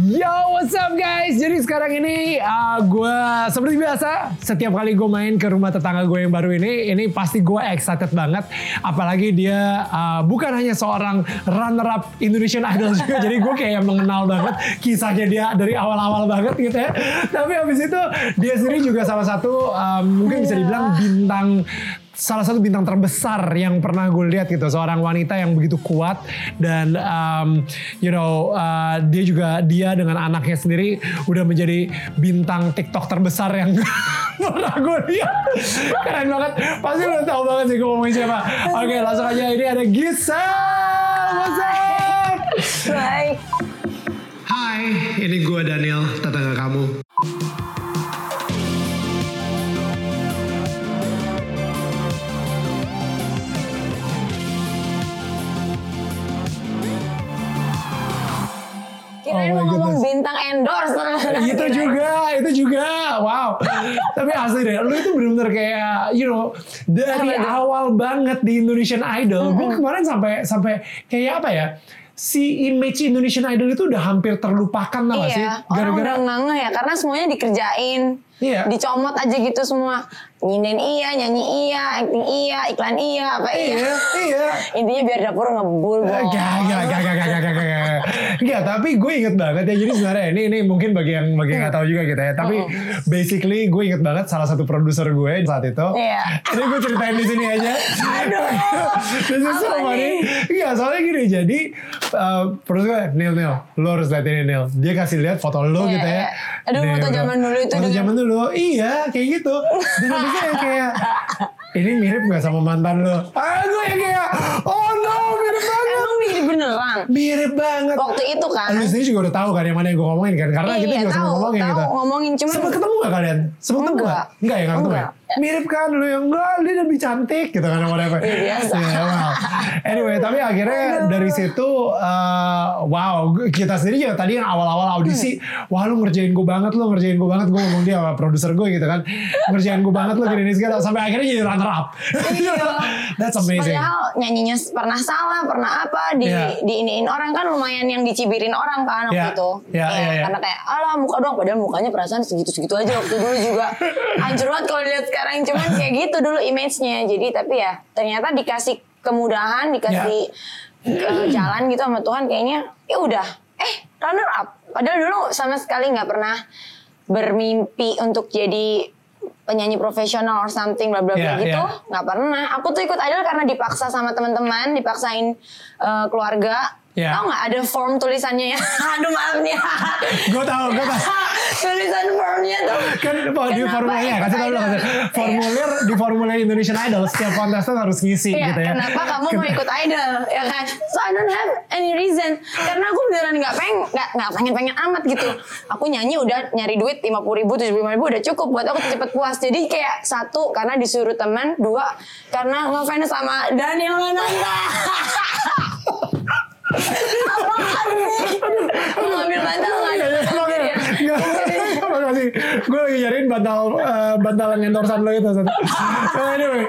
Yo, what's up guys? Jadi sekarang ini uh, gue seperti biasa setiap kali gue main ke rumah tetangga gue yang baru ini, ini pasti gue excited banget. Apalagi dia uh, bukan hanya seorang runner up Indonesian Idol juga, jadi gue kayak mengenal banget kisahnya dia dari awal-awal banget gitu ya. Tapi habis itu dia sendiri juga salah satu um, mungkin bisa dibilang bintang salah satu bintang terbesar yang pernah gue lihat gitu seorang wanita yang begitu kuat dan um, you know uh, dia juga dia dengan anaknya sendiri udah menjadi bintang TikTok terbesar yang pernah gue lihat. Keren banget. Pasti lo tau banget sih gue ngomongin siapa. Oke langsung aja. Ini ada Gisa. Hai ini gue Daniel tetangga kamu Kirain Oh mau ngomong goodness. bintang endorse. itu juga, itu juga, wow. Tapi asli deh, lu itu bener-bener kayak, you know, dari awal banget di Indonesian Idol, gue kemarin sampai sampai kayak apa ya? Si image Indonesian Idol itu udah hampir terlupakan lah sih, Iya, orang udah ngangeh ya karena semuanya dikerjain. Iya. Dicomot aja gitu semua. Nyinden iya, nyanyi iya, acting iya, iklan iya, apa iya. Iya, iya. Intinya biar dapur ngebul, Bo. Gak, gak, gak, gak, gak, gak, gak, gak. Gak, tapi gue inget banget ya. Jadi sebenarnya ini ini mungkin bagi yang bagi yang nggak tahu juga gitu ya. Tapi basically gue inget banget salah satu produser gue saat itu. Iya. Ini gue ceritain di sini aja. Aduh. This is so funny. nih? Iya, soalnya gini. Jadi uh, produser gue, Nil, Nil, lo harus lihat ini Nil. Dia kasih lihat foto lo Iya, gitu ya. iya. Aduh, foto zaman dulu itu Foto zaman dulu. Iya, kayak gitu. Dan habis itu yang kayak ini mirip gak sama mantan lo? Ah, gue yang kayak, oh no, mirip banget. Emang mirip beneran. Mirip banget. Waktu itu kan. Lu sendiri juga udah tahu kan yang mana yang gue ngomongin kan? Karena kita Iya, juga sempet tahu, ngomongin tahu, gitu. ngomongin, cuman- Sempet ketemu gak kalian? Sempet ketemu gak? Enggak ya, gak ketemu ya? Mirip kan lu yang enggak, dia lebih cantik gitu kan whatever. Iya, biasa. Ya, wow. Anyway, tapi akhirnya dari situ uh, wow, kita sendiri juga tadi yang awal-awal audisi, Hmm. wah lu ngerjain gue banget, lu ngerjain gue banget, gue ngomong dia sama produser gue gitu kan. Ngerjain gue banget lu gini segala sampai akhirnya jadi runner up. Iya. That's amazing. Padahal nyanyinya pernah salah, pernah apa, di Iya. diiniin orang kan lumayan yang dicibirin orang kan waktu Iya. itu. Iya, Ya, iya, iya. Karena kayak, alah muka doang, padahal mukanya perasaan segitu-segitu aja waktu dulu juga. Hancur banget kalau lihat sekarang, cuman kayak gitu dulu image-nya. Jadi tapi ya ternyata dikasih kemudahan, dikasih Iya. eh, jalan gitu sama Tuhan kayaknya, ya udah, eh runner up. Padahal dulu sama sekali nggak pernah bermimpi untuk jadi penyanyi profesional or something bla bla bla Iya, gitu iya. nggak pernah aku tuh ikut idol karena dipaksa sama teman-teman dipaksain eh, keluarga Iya. tau nggak ada form tulisannya ya aduh maaf nih Gue tahu, gue tahu. tulisan formnya tuh kan di formulirnya kasih dulu idol? kasih formulir di formulir Indonesian Idol setiap kontestan harus ngisi Iya, gitu ya kenapa kamu mau ikut idol ya kan? So I don't have any reason karena aku beneran nggak pengen nggak nggak pengen pengen amat gitu. Aku nyanyi udah nyari duit lima puluh ribu tujuh ribu udah cukup buat aku cepet puas. Jadi kayak satu karena disuruh teman, dua karena ngefans sama Daniel Mananta. Mau? Enggak. Gue lagi nyariin bantal eh, bantal yang endorsan lo itu. Anyway,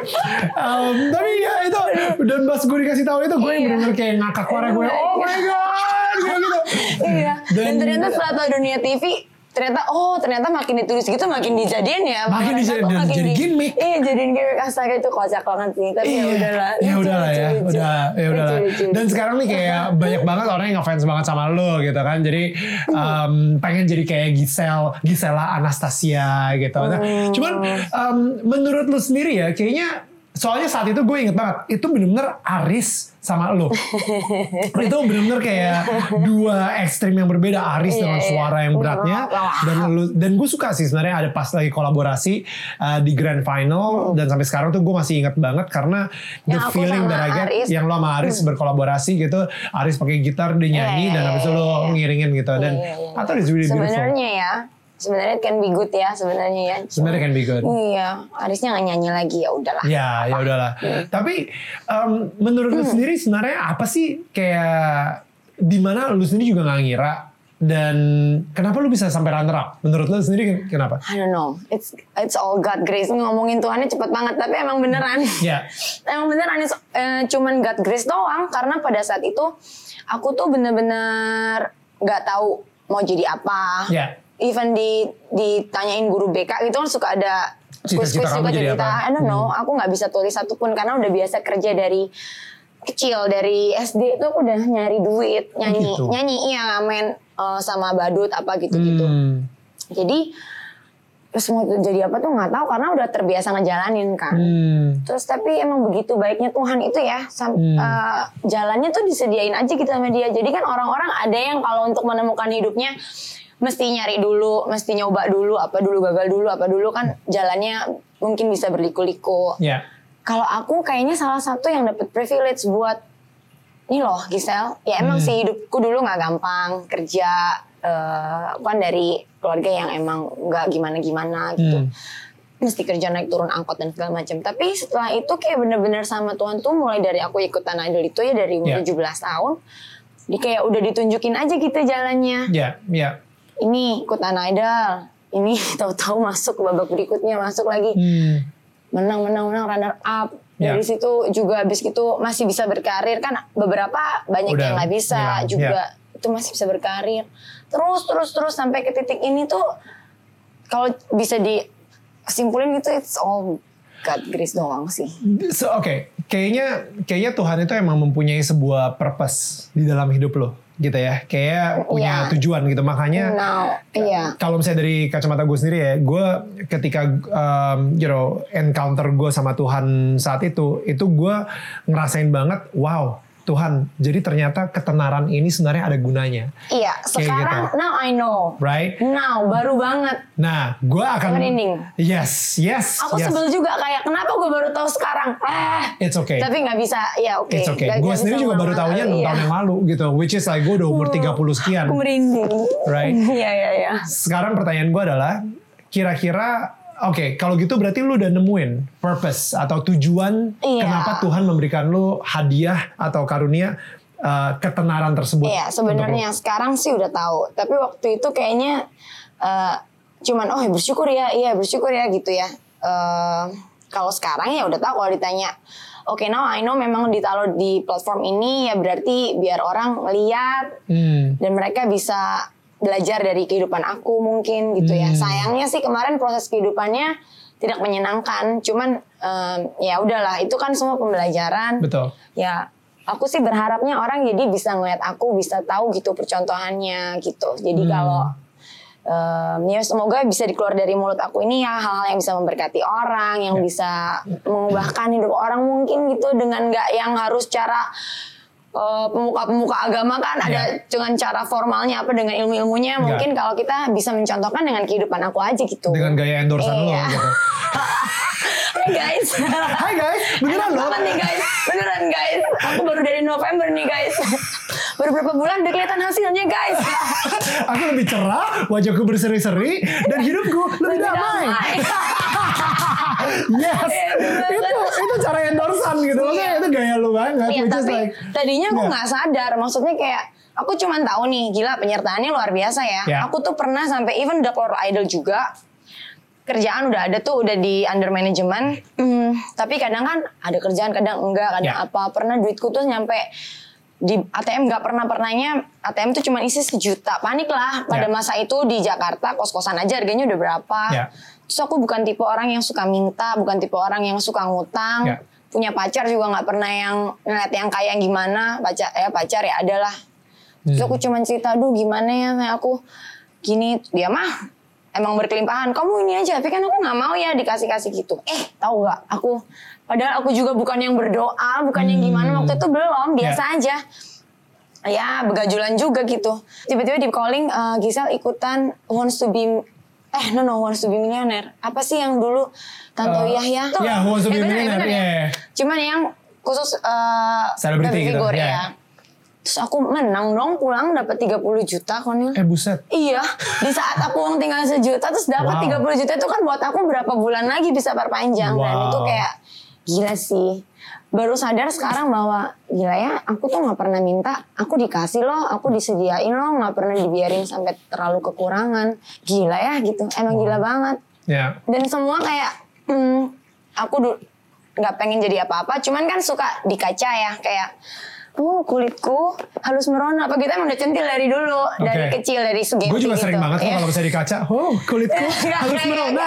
um, tapi ya itu dan pas gue dikasih tahu itu gue yang Iya. bener-bener kayak ngakak suara gue. Oh my god, gitu. Iya. Dan, Dan- ternyata setelah tahu dunia TV, ternyata oh ternyata makin ditulis gitu makin dijadiin ya. Makin dijadiin, dan jadi di- gimmick. Iya jadiin gimmick astaga itu kocak banget sih. Tapi ya udahlah. Ya udahlah ya, lucu, lucu. udah ya udahlah. Dan sekarang nih kayak banyak banget orang yang ngefans banget sama lo gitu kan. Jadi um, pengen jadi kayak Gisel, Gisela Anastasia gitu. Nah, Hmm. cuman um, menurut lo sendiri ya, kayaknya soalnya saat itu gue inget banget, itu bener-bener Aris sama lo. itu bener-bener kayak dua ekstrim yang berbeda. Aris Iya, dengan iya. suara yang beratnya dan lu dan gue suka sih sebenarnya ada pas lagi kolaborasi uh, di grand final dan sampai sekarang tuh gue masih inget banget karena the Yang aku feeling that I get Aris. yang lo sama Aris berkolaborasi gitu Aris pakai gitar dia nyanyi Iya, dan iya, habis itu lo iya. ngiringin gitu dan Iya, iya, I thought it's really beautiful Sebenarnya ya, sebenarnya it can be good ya sebenarnya ya. sebenarnya can be good Iya, Arisnya nggak nyanyi lagi ya udahlah. Ya, ya udahlah. Tapi um, menurut Hmm. lu sendiri sebenarnya apa sih kayak di mana lu sendiri juga nggak ngira dan kenapa lu bisa sampai runner up? Menurut lu sendiri kenapa? I don't know. It's it's all God grace. Ngomongin Tuhannya cepet banget, tapi emang beneran. Ya, emang beneran eh, cuman God grace doang karena pada saat itu aku tuh bener-bener nggak tahu mau jadi apa. Ya. Even di ditanyain guru BK gitu kan suka ada Cita-cita kamu juga jadi cerita. apa? Hmm. I don't know, aku nggak bisa tulis satupun karena udah biasa kerja dari kecil dari SD itu aku udah nyari duit nyanyi gitu. nyanyi iya main eh, sama badut apa gitu gitu Hmm. jadi terus mau jadi apa tuh nggak tahu karena udah terbiasa ngejalanin kan Hmm. Terus tapi emang begitu baiknya Tuhan itu ya, sam- eh, jalannya tuh disediain aja gitu sama dia. Jadi kan orang-orang ada yang kalau untuk menemukan hidupnya mesti nyari dulu, mesti nyoba dulu, apa dulu gagal dulu, apa dulu kan jalannya mungkin bisa berliku-liku. Ya. Kalau aku kayaknya salah satu yang dapat privilege buat ini loh Gisel, ya emang sih hidupku dulu nggak gampang kerja, eh, aku kan dari keluarga yang emang nggak gimana-gimana gitu Hmm. mesti kerja naik turun angkot dan segala macam. Tapi setelah itu kayak bener-bener sama Tuhan tuh mulai dari aku ikutan idol itu ya dari umur Ya. 17 tahun. Di kayak udah ditunjukin aja gitu jalannya. Ya, ya. Ini ikutan idol. Ini tahu-tahu masuk ke babak berikutnya masuk lagi. Hmm. Menang menang menang runner up. Ya. Dari situ juga habis gitu masih bisa berkarir kan beberapa banyak Udah yang nggak bisa hilang, juga itu masih bisa berkarir terus terus terus sampai ke titik ini tuh kalau bisa disimpulin gitu it's all God grace doang sih So, Oke, kayaknya kayaknya Tuhan itu emang mempunyai sebuah purpose di dalam hidup lo, gitu ya. Kayak punya Iya. tujuan gitu. Makanya now iya kalau misalnya dari kacamata gue sendiri ya, gue ketika um, you know encounter gue sama Tuhan saat itu, itu gue ngerasain banget, wow, Tuhan. Jadi ternyata ketenaran ini sebenarnya ada gunanya, iya Kayak sekarang gitu. now I know right? now baru banget Nah, gue akan Merinding. yes, yes, aku yes. sebel juga kayak kenapa gue baru tahu sekarang ah It's okay. tapi nggak bisa ya oke It's okay. Gue sendiri juga baru tahunya 6 Iya. tahun yang lalu gitu. Which is like gue udah umur 30 sekian. aku merinding Right. iya iya iya Sekarang pertanyaan gue adalah, kira-kira, oke, kalau gitu berarti lu udah nemuin purpose atau tujuan Iya. kenapa Tuhan memberikan lu hadiah atau karunia uh, ketenaran tersebut. Iya sebenarnya sekarang sih udah tahu. Tapi waktu itu kayaknya eh, cuman oh ya bersyukur ya, iya bersyukur ya gitu ya. Eh, kalau sekarang ya udah tahu kalau ditanya. Oke, now I know memang ditaruh di platform ini ya berarti biar orang lihat. Hmm. dan mereka bisa belajar dari kehidupan aku mungkin gitu ya. Hmm. Sayangnya sih kemarin proses kehidupannya tidak menyenangkan. Cuman em, ya udahlah itu kan semua pembelajaran Betul. ya aku sih berharapnya orang jadi bisa ngeliat aku bisa tahu gitu percontohannya gitu jadi Hmm. kalau em, ya semoga bisa dikeluar dari mulut aku ini ya hal-hal yang bisa memberkati orang yang Ya. bisa mengubahkan hidup orang mungkin gitu dengan nggak yang harus cara eh, pemuka-pemuka agama kan ada Ya. dengan cara formalnya apa dengan ilmu-ilmunya Nggak. mungkin kalau kita bisa mencontohkan dengan kehidupan aku aja gitu Dengan gaya endorsean lo Iya. gitu. Hai guys Hai guys, beneran loh. nih guys, beneran guys. Aku baru dari November nih guys. Baru berapa bulan udah kelihatan hasilnya guys. Aku lebih cerah, wajahku berseri-seri, dan hidupku lebih damai. Yes, itu itu cara endorsean gitu. Maksudnya itu gaya lu banget. Iya is tapi like, tadinya aku Yeah. nggak sadar. Maksudnya kayak aku cuman tahu nih gila penyertaannya luar biasa ya. Yeah. Aku tuh pernah sampai even udah keluar idol juga. Kerjaan udah ada tuh udah di under manajemen. Hmm, tapi kadang kan ada kerjaan kadang enggak, kadang Yeah. apa. Pernah duitku tuh nyampe di ATM nggak pernah pernahnya ATM tuh cuma isi sejuta. Panik lah pada Ya. masa itu di Jakarta kos kosan aja harganya udah berapa. Ya. terus aku bukan tipe orang yang suka minta bukan tipe orang yang suka ngutang. Ya. punya pacar juga nggak pernah yang ngeliat yang kaya yang gimana. Pacar ya pacar ya adalah terus Hmm. aku cuma cerita aduh gimana ya kayak aku gini. Dia mah emang berkelimpahan. Kamu ini aja tapi kan aku nggak mau ya dikasih kasih gitu. Eh tahu nggak? Aku padahal aku juga bukan yang berdoa bukan yang gimana waktu itu belum biasa aja ya begajulan juga gitu tiba-tiba di calling eh, Gisel ikutan wants to be eh no no wants to be millionaire apa sih yang dulu Tanto Eh, Yahya tuh ya, Who Wants to Be Eh, bener ya, Millionaire, bener ya. iya. cuman yang khusus eh, Selebriti gitu, figure, ya. ya terus aku menang dong pulang dapat 30 juta konil eh buset. Iya, di saat aku uang tinggal sejuta terus dapat Wow. 30 juta itu kan buat aku berapa bulan lagi bisa perpanjang dan Wow. itu kayak gila sih. Baru sadar sekarang bahwa gila ya, aku tuh nggak pernah minta, aku dikasih loh, aku disediain loh, nggak pernah dibiarin sampai terlalu kekurangan. Gila ya gitu, emang gila banget. Ya. Dan semua kayak, hmm, aku nggak pengen jadi apa-apa, cuman kan suka di kaca ya, kayak oh kulitku halus merona apa kita emang udah centil dari dulu dari Oke. kecil dari segi Gue juga gitu. sering banget kok Iya. kalau misalnya di kaca, oh kulitku nggak, merona.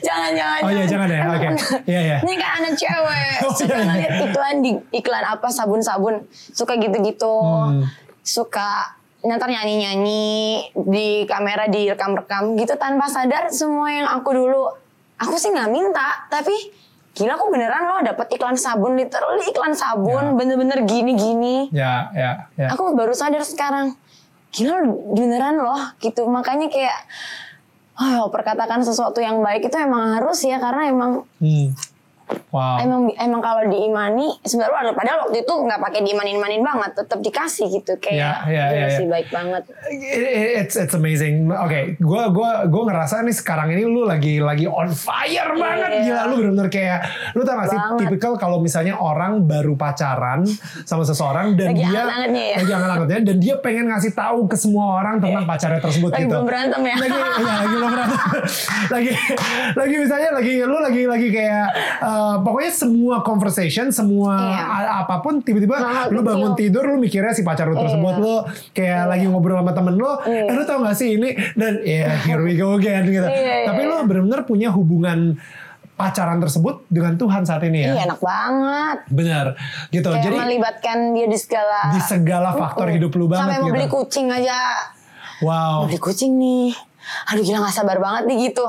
Jangan, jangan. Oh iya, jangan ya? Oke. Iya, iya. Ini kan anak cewek. Oh, suka iya, iya. ngeliat iklan di iklan apa sabun-sabun. Suka gitu-gitu. Hmm. Suka ntar nyanyi-nyanyi di kamera direkam-rekam gitu tanpa sadar semua yang aku dulu aku sih nggak minta tapi gila aku beneran loh dapet iklan sabun literally iklan sabun Ya. bener-bener gini-gini Ya, ya, ya. aku baru sadar sekarang gila beneran loh gitu makanya kayak oh perkatakan sesuatu yang baik itu emang harus ya karena emang Hmm. Wow. emang emang kalau diimani sebenarnya padahal waktu itu nggak pakai diimanin imanin banget tetap dikasih gitu kayak Ya, ya, gila ya, ya. sih baik banget It- It's it's amazing. Oke, gua gua gua ngerasa nih sekarang ini lu lagi lagi on fire banget Iya. gila lu bener-bener kayak lu tau gak sih Banget. tipikal kalau misalnya orang baru pacaran sama seseorang dan Lagi dia ya. lagi hangat-hangatnya dan dia pengen ngasih tahu ke semua orang tentang pacarnya tersebut lagi gitu. belum berantem ya lagi ya, lagi berantem lagi lagi misalnya lagi lu lagi lagi kayak eh, pokoknya semua conversation semua Iya. a- apa pun tiba-tiba Hal-hal lu bangun kecil. tidur lu mikirnya si pacar lu tersebut Iya. lu kayak lagi ngobrol sama temen lu Iya. eh lu tau gak sih ini? Dan ya here we go again gitu. Iya, iya, tapi lu bener-bener punya hubungan pacaran tersebut dengan Tuhan saat ini ya? Iya enak banget. Bener. Gitu. Kayak jadi melibatkan dia di segala di segala faktor hidup lu banget sampai mau gitu. beli kucing aja. Wow. Mau beli kucing nih. Aduh gila gak sabar banget nih gitu.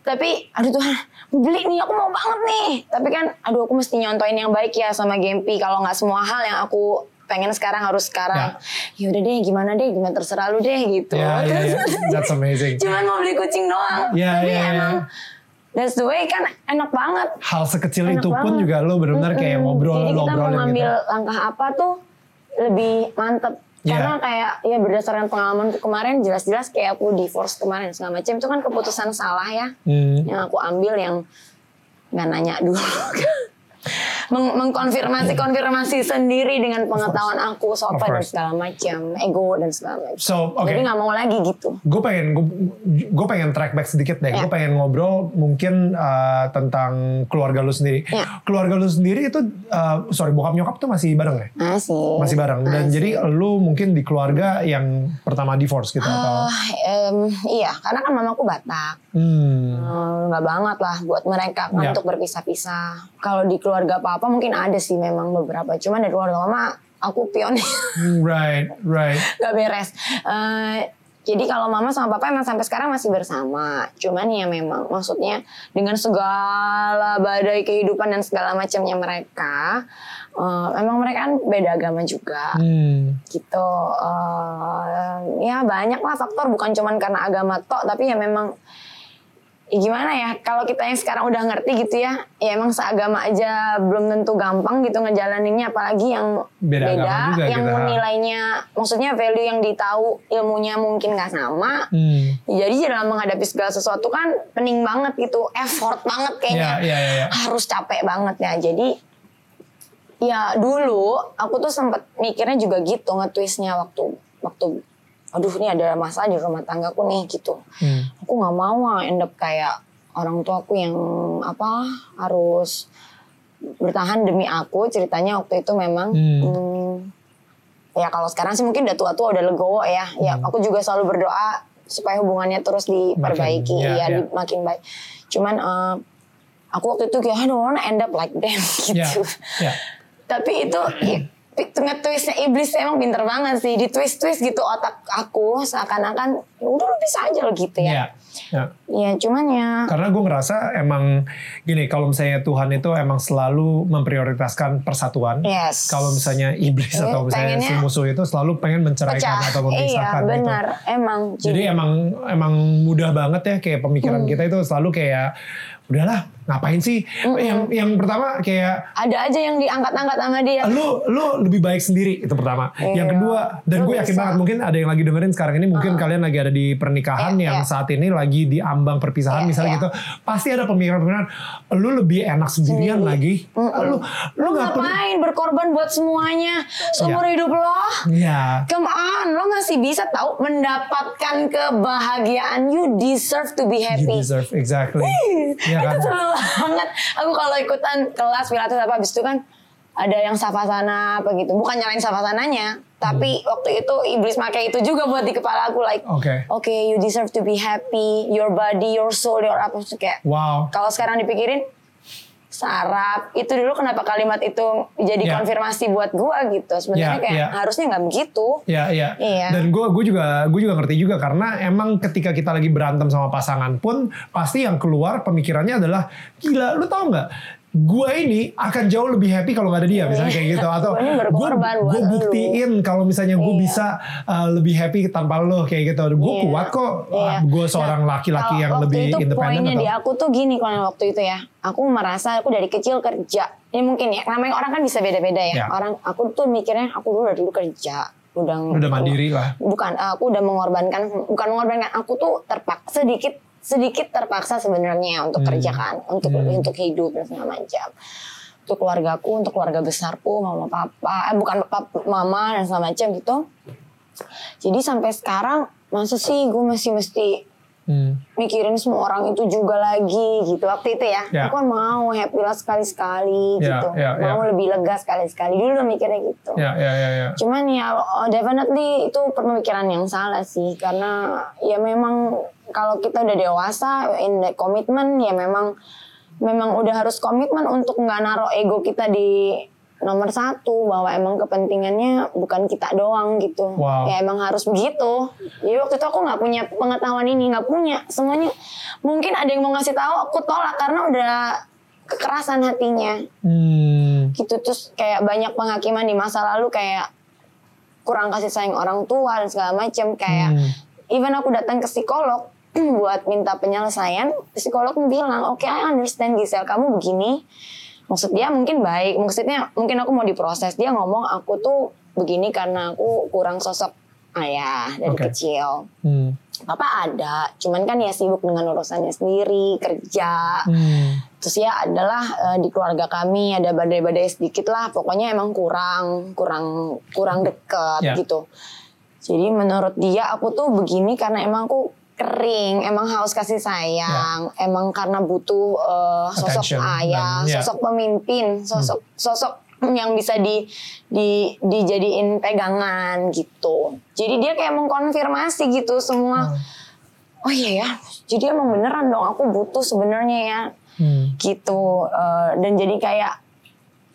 Tapi aduh Tuhan beli nih aku mau banget nih tapi kan aduh aku mesti nyontoin yang baik ya sama Gempi kalau nggak semua hal yang aku pengen sekarang harus sekarang ya udah deh gimana deh gimana terserah lu deh gitu ya ya ya that's amazing cuman mau beli kucing doang Ya, tapi ya, ya. emang that's the way kan enak banget hal sekecil Enak itu pun banget. juga lu bener-bener kayak Mm-mm. ngobrol Jadi kita mau ngambil gitu. langkah apa tuh lebih mantep. Iya. Karena kayak ya berdasarkan pengalamanku kemarin jelas-jelas kayak aku divorce kemarin segala macam itu kan keputusan salah ya Hmm. yang aku ambil yang nggak nanya dulu. Meng- mengkonfirmasi konfirmasi sendiri dengan pengetahuan aku sopan dan segala macam ego dan segala macam. So, oke. Jadi nggak mau lagi gitu. gue pengen gue pengen track back sedikit deh. Ya. Gue pengen ngobrol mungkin uh, tentang keluarga lu sendiri. Ya. Keluarga lu sendiri itu uh, sorry bokap nyokap tuh masih bareng ya? Masih. Masih bareng. Dan Masih. jadi lu mungkin di keluarga yang pertama divorce gitu atau? Ah, em, iya, karena kan mamaku Batak. Hmm. Hmm, nggak banget lah buat mereka kan Ya. untuk berpisah-pisah. Kalau di keluarga papa mungkin ada sih memang beberapa. Cuman dari keluarga mama aku pionir Right, right. nggak beres. Eh, jadi kalau mama sama papa emang sampai sekarang masih bersama. Cuman ya memang maksudnya dengan segala badai kehidupan dan segala macamnya mereka, eh, emang mereka kan beda agama juga Hmm. gitu eh, ya banyak lah faktor bukan cuman karena agama tok tapi ya memang ya gimana ya kalau kita yang sekarang udah ngerti gitu ya ya emang seagama aja belum tentu gampang gitu ngejalaninnya apalagi yang Beda beda, juga yang ha. nilainya maksudnya value yang ditahu ilmunya mungkin nggak sama Hmm. jadi dalam menghadapi segala sesuatu kan pening banget gitu effort banget kayaknya Ya, ya, ya, ya. harus capek banget ya jadi ya dulu aku tuh sempet mikirnya juga gitu nge-twistnya waktu waktu aduh ini ada masalah di rumah tanggaku nih gitu Hmm. aku nggak mau ah end up kayak orang tua aku yang apa harus bertahan demi aku ceritanya waktu itu memang Hmm. hmm, ya kalau sekarang sih mungkin udah tua-tua udah legowo ya ya aku juga selalu berdoa supaya hubungannya terus diperbaiki Makin, ya, ya, ya. di- makin baik cuman eh, aku waktu itu kayak I don't wanna end up like them Ya, gitu ya. tapi itu i- nge-twistnya iblis emang pinter banget sih di twist twist gitu otak aku seakan-akan "Ya udah lu bisa aja lo gitu Ya, ya ya. ya cuman ya Karena gue ngerasa emang gini, kalau misalnya Tuhan itu emang selalu memprioritaskan persatuan. Yes. Kalau misalnya iblis Iya, atau misalnya si musuh itu selalu pengen menceraikan pecah atau memisahkan iya gitu. benar emang Jadi emang emang mudah banget ya kayak pemikiran Hmm. kita itu selalu kayak udahlah ngapain sih? Yang yang pertama kayak ada aja yang diangkat-angkat sama dia lu lu lebih baik sendiri itu pertama. Iya. Yang kedua dan gue yakin bisa. banget mungkin ada yang lagi dengerin sekarang ini mungkin kalian lagi ada di pernikahan Iya, yang iya. saat ini lagi di ambang perpisahan Iya, misalnya iya. gitu. Pasti ada pemikiran-pemikiran lu lebih enak sendirian lagi. Lu lu lu nggak perlu ngapain berkorban buat semuanya seumur hidup lo Ya. Come on, lo masih bisa tahu mendapatkan kebahagiaan. You deserve to be You happy. deserve exactly. Iya kan? Itu seru banget. Aku kalau ikutan kelas pilates apa habis itu kan ada yang savasana apa gitu bukan nyalain savasananya tapi waktu itu iblis pakai itu juga buat di kepala aku like Oke. oke you deserve to be happy your body your soul your apa kayak Wow. kalau sekarang dipikirin sarap itu dulu kenapa kalimat itu jadi Ya. konfirmasi buat gua gitu sebenarnya Ya, kayak ya. harusnya nggak begitu Ya, iya. Iya. Dan gue gue juga gue juga ngerti juga karena emang ketika kita lagi berantem sama pasangan pun pasti yang keluar pemikirannya adalah gila, lu tau nggak? Gue ini akan jauh lebih happy kalau nggak ada dia, misalnya kayak gitu. Atau gue lu. buktiin kalau misalnya gue Iya. bisa uh, lebih happy tanpa lo kayak gitu. Gue Iya. kuat kok. Iya. Gue seorang Nah, laki-laki kalau yang waktu lebih independen. poinnya atau- di aku tuh gini kalau waktu itu ya. Aku merasa aku dari kecil kerja. Ini mungkin ya, namanya orang kan bisa beda-beda Ya. ya. Orang aku tuh mikirnya aku dulu dari dulu kerja. Udah, Udah mandiri lah. Bukan, aku udah mengorbankan, bukan mengorbankan. Aku tuh terpaksa sedikit sedikit terpaksa sebenarnya untuk Hmm. kerja kan, untuk Hmm. untuk hidup dan segala macam. Untuk keluargaku, untuk keluarga besarku, mama papa, eh bukan papa, mama dan segala macam gitu. Jadi sampai sekarang masa sih gue masih mesti Hmm. mikirin semua orang itu juga lagi gitu waktu itu ya, Ya. aku kan mau happy lah sekali sekali Ya, gitu ya, mau lebih lega sekali sekali dulu mikirnya gitu Ya, ya, ya, ya. cuman ya oh, definitely itu pemikiran yang salah sih karena ya memang kalau kita udah dewasa in the komitmen ya memang memang udah harus komitmen untuk nggak naruh ego kita di nomor satu bahwa emang kepentingannya bukan kita doang gitu Wow. ya emang harus begitu jadi waktu itu aku nggak punya pengetahuan ini nggak punya semuanya mungkin ada yang mau ngasih tahu aku tolak karena udah kekerasan hatinya Hmm. gitu terus kayak banyak penghakiman di masa lalu kayak kurang kasih sayang orang tua dan segala macam kayak Hmm. even aku datang ke psikolog buat minta penyelesaian psikolog bilang oke I understand Gisel kamu begini maksud dia mungkin baik maksudnya mungkin aku mau diproses dia ngomong aku tuh begini karena aku kurang sosok ayah dari Oke. kecil Hmm. Papa ada, cuman kan ya sibuk dengan urusannya sendiri, kerja, Hmm. Terus ya adalah eh, di keluarga kami ada badai-badai sedikit lah. Pokoknya emang kurang, kurang, kurang deket Ya. gitu. Jadi menurut dia aku tuh begini karena emang aku kering, emang haus kasih sayang, emang karena butuh eh, sosok Attention ayah, dan- ya. sosok pemimpin, sosok sosok yang bisa di di dijadiin pegangan gitu. Jadi dia kayak mengkonfirmasi gitu semua. Hmm. Oh iya ya, jadi emang beneran dong aku butuh sebenarnya ya Hmm. gitu Eh, dan jadi kayak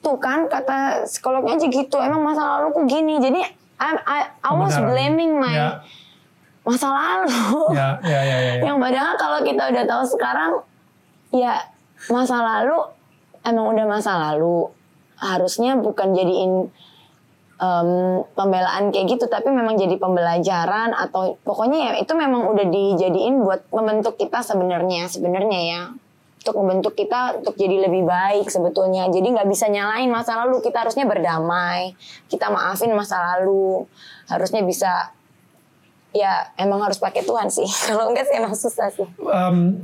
tuh kan kata psikolognya aja gitu emang masa laluku gini jadi I, I, I was blaming my Ya. Masa lalu. Ya, ya, ya, ya, ya. yang padahal kalau kita udah tahu sekarang ya masa lalu emang udah masa lalu. Harusnya bukan jadiin em, pembelaan kayak gitu tapi memang jadi pembelajaran atau pokoknya ya itu memang udah dijadiin buat membentuk kita sebenarnya sebenarnya ya. Untuk membentuk kita untuk jadi lebih baik sebetulnya. Jadi nggak bisa nyalain masa lalu. Kita harusnya berdamai. Kita maafin masa lalu. Harusnya bisa ya emang harus pakai Tuhan sih. Kalau enggak sih emang susah sih.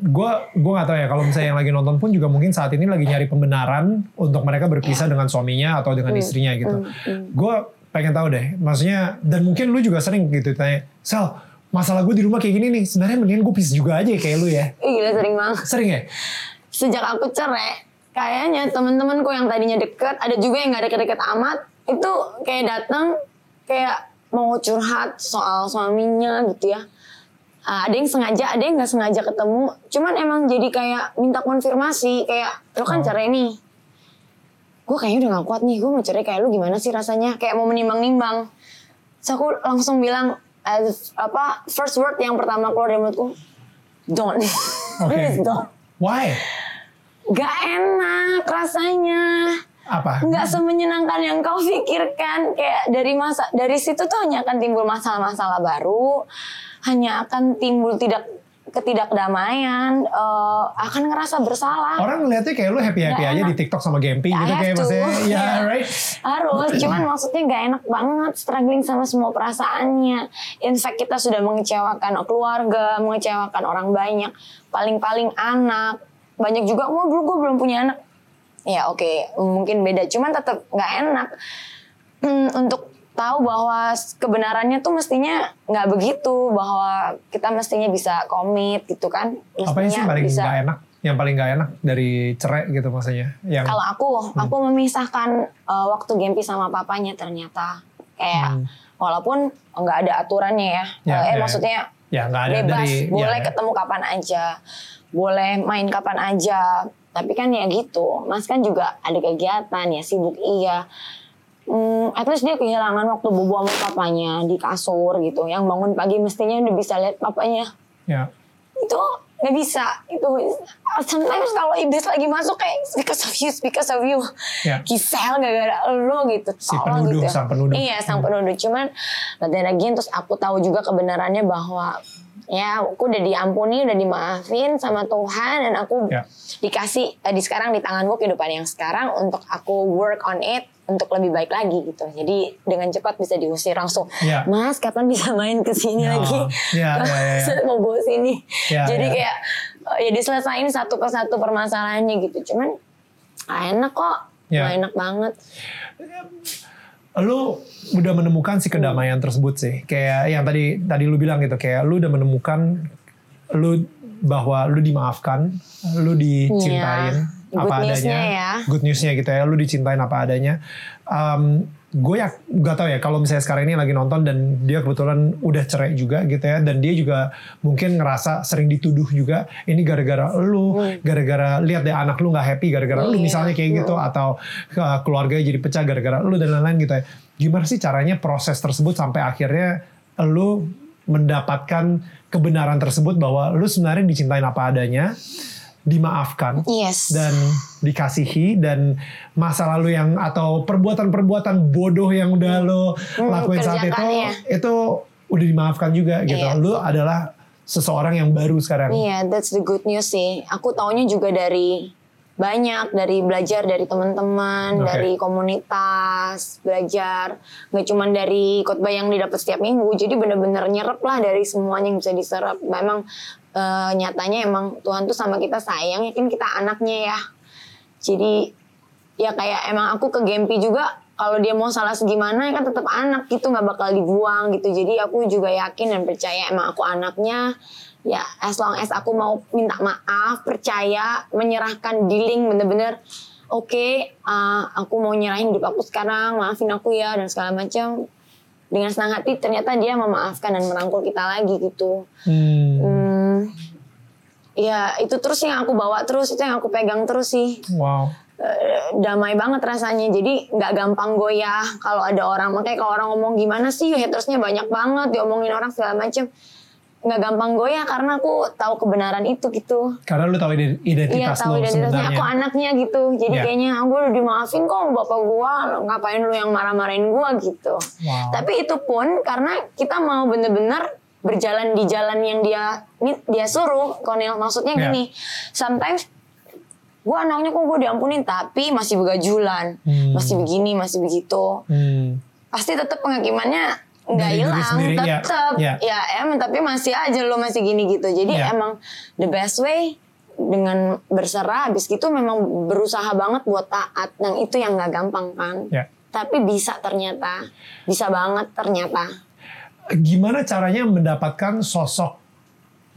Gue gue nggak tahu ya. Kalau misalnya yang lagi nonton pun juga mungkin saat ini lagi nyari pembenaran untuk mereka berpisah dengan suaminya atau dengan istrinya gitu. Gue pengen tahu deh, maksudnya dan mungkin lu juga sering gitu tanya, Sel, masalah gue di rumah kayak gini nih, sebenarnya mendingan gue pisah juga aja kayak lu ya. Gila sering banget. Sering ya? sejak aku cerai kayaknya temen-temenku yang tadinya deket ada juga yang gak deket-deket amat itu kayak datang kayak mau curhat soal suaminya gitu ya Ah, ada yang sengaja ada yang nggak sengaja ketemu cuman emang jadi kayak minta konfirmasi kayak lo kan Oh. cerai nih gue kayaknya udah gak kuat nih gue mau cerai kayak lu gimana sih rasanya kayak mau menimbang-nimbang Terus aku langsung bilang as, apa first word yang pertama keluar dari mulutku don't Oke. please don't Why? Gak enak rasanya. Apa? Nggak semenyenangkan yang kau pikirkan. Kayak dari masa dari situ tuh hanya akan timbul masalah-masalah baru. Hanya akan timbul tidak ketidakdamaian. eh, akan ngerasa bersalah. Orang ngeliatnya kayak lu happy-happy Nggak aja enak. di TikTok sama Gempi gitu kayak to. maksudnya, ya Yeah. right? Harus, cuman maksudnya gak enak banget struggling sama semua perasaannya. In fact kita sudah mengecewakan keluarga, mengecewakan orang banyak, paling-paling anak. Banyak juga, dulu gue belum punya anak. Ya oke, mungkin beda, cuman tetap gak enak. Hmm, untuk tahu bahwa kebenarannya tuh mestinya nggak begitu, bahwa kita mestinya bisa komit gitu kan. Apa yang sih Mestinya paling bisa gak enak? Yang paling gak enak dari cerai gitu maksudnya? Yang Kalau aku, aku memisahkan uh, waktu Gempi sama papanya ternyata. Kayak walaupun nggak ada aturannya ya, Ya, eh ya, ya. maksudnya ya nggak ada bebas, dari boleh ya, ketemu kapan aja, boleh main kapan aja. Tapi kan ya gitu, Mas kan juga ada kegiatan ya sibuk iya. Hmm, at least dia kehilangan waktu bobo sama papanya di kasur gitu. Yang bangun pagi mestinya udah bisa lihat papanya ya. itu nggak bisa itu sometimes kalau iblis lagi masuk kayak "It's because of you because of you Ya. Gisel gara-gara lo gitu Si penuduh, gitu sang penuduh. iya sang penuduh cuman then again terus aku tahu juga kebenarannya bahwa ya aku udah diampuni udah dimaafin sama Tuhan dan aku Ya. dikasih eh, di sekarang di tanganku kehidupan yang sekarang untuk aku work on it untuk lebih baik lagi gitu jadi dengan cepat bisa diusir langsung Ya. Mas kapan bisa main ke sini Ya. lagi Ya, ya, ya, ya. mau bawa sini. Ya, Jadi ya. kayak eh, ya diselesain satu persatu permasalahannya gitu. Cuman ah, enak kok. Ya. Ah, enak banget. Lu udah menemukan si kedamaian tersebut sih kayak yang tadi tadi lu bilang gitu kayak lu udah menemukan lu bahwa lu dimaafkan lu dicintain Iya. apa adanya ya. good newsnya gitu ya lu dicintain apa adanya um, gue ya gak tau ya kalau misalnya sekarang ini lagi nonton dan dia kebetulan udah cerai juga gitu ya dan dia juga mungkin ngerasa sering dituduh juga ini gara-gara lu gara-gara lihat deh anak lu nggak happy gara-gara lu Hmm. Iya. misalnya kayak gitu atau uh, keluarganya jadi pecah gara-gara lu dan lain-lain gitu ya gimana sih caranya proses tersebut sampai akhirnya lu mendapatkan kebenaran tersebut bahwa lu sebenarnya dicintain apa adanya dimaafkan Yes. dan dikasihi dan masa lalu yang atau perbuatan-perbuatan bodoh yang udah lo lakuin saat itu kerjakannya. itu udah dimaafkan juga gitu. Iya. Lo adalah seseorang yang baru sekarang. Iya, that's the good news sih. Aku taunya juga dari banyak dari belajar dari teman-teman, Oke. dari komunitas, belajar nggak cuma dari khotbah yang didapat setiap minggu. Jadi bener-bener nyerap lah dari semuanya yang bisa diserap. Memang eh, nyatanya emang Tuhan tuh sama kita sayang, ya kan kita anaknya ya. Jadi ya kayak emang aku ke Gempi juga kalau dia mau salah segimana ya kan tetap anak gitu nggak bakal dibuang gitu. Jadi aku juga yakin dan percaya emang aku anaknya. Ya as long as aku mau minta maaf percaya menyerahkan dealing bener-bener oke uh, aku mau nyerahin hidup aku sekarang maafin aku ya dan segala macam. Dengan senang hati ternyata dia memaafkan dan merangkul kita lagi gitu. Hmm. hmm, ya itu terus yang aku bawa terus itu yang aku pegang terus sih. Wow. eh, damai banget rasanya. Jadi nggak gampang goyah kalau ada orang. Makanya kalau orang ngomong gimana sih hatersnya banyak banget diomongin orang segala macem. Nggak gampang goyah karena aku tahu kebenaran itu gitu. Karena lu tahu ide- Iya identitas tahu lo identitasnya sebenarnya. aku anaknya gitu. Jadi Iya. kayaknya aku udah dimaafin kok bapak gua. Ngapain lu yang marah-marahin gua? Gitu. Wow. tapi itu pun karena kita mau bener-bener berjalan di jalan yang dia dia suruh Konil maksudnya Iya. gini sometimes gua anaknya kok gue diampunin tapi masih begajulan Hmm. masih begini masih begitu Hmm. pasti tetap penghakimannya nggak hilang ya. tetap Ya. ya emang tapi masih aja lo masih gini gitu jadi Ya. emang the best way dengan berserah habis gitu memang berusaha banget buat taat dan itu yang nggak gampang kan Ya. tapi bisa ternyata bisa banget ternyata Gimana caranya mendapatkan sosok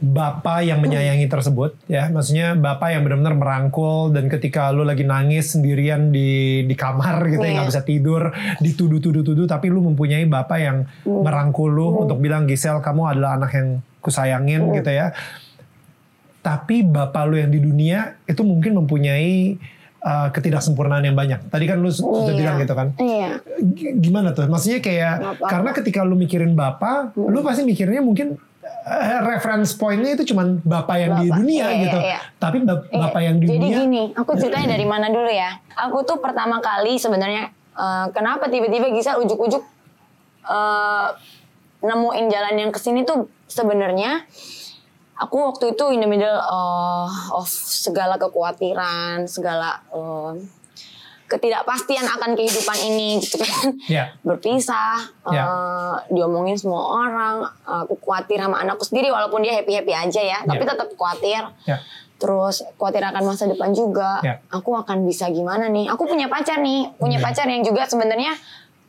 bapak yang menyayangi tersebut ya maksudnya bapak yang benar-benar merangkul dan ketika lu lagi nangis sendirian di di kamar gitu ya Iya. nggak bisa tidur dituduh-tuduh-tuduh tapi lu mempunyai bapak yang Hmm. merangkul lu untuk bilang Gisel kamu adalah anak yang kusayangin gitu ya tapi bapak lu yang di dunia itu mungkin mempunyai uh, ketidaksempurnaan yang banyak tadi kan lu sudah Iya. bilang gitu kan iya G- gimana tuh? Maksudnya kayak Bapak. karena ketika lu mikirin bapak, lu pasti mikirnya mungkin eh, reference pointnya itu cuman bapak yang di Bapak. dunia Iya, gitu. iya, iya. Tapi bap- Iya, bapak yang di Jadi dunia gini, aku ceritanya dari mana dulu ya. Aku tuh pertama kali sebenarnya eh, kenapa tiba-tiba Gisel ujuk-ujuk eh, nemuin jalan yang ke sini tuh sebenarnya aku waktu itu in the middle uh, of segala kekhawatiran, segala uh, ketidakpastian akan kehidupan ini gitu kan. Ya. Berpisah, Ya. uh, diomongin semua orang, aku khawatir sama anakku sendiri walaupun dia happy-happy aja ya, tapi Ya. tetap khawatir. Ya. Terus khawatir akan masa depan juga. Ya. Aku akan bisa gimana nih? Aku punya pacar nih, punya Hmm. pacar yang juga sebenarnya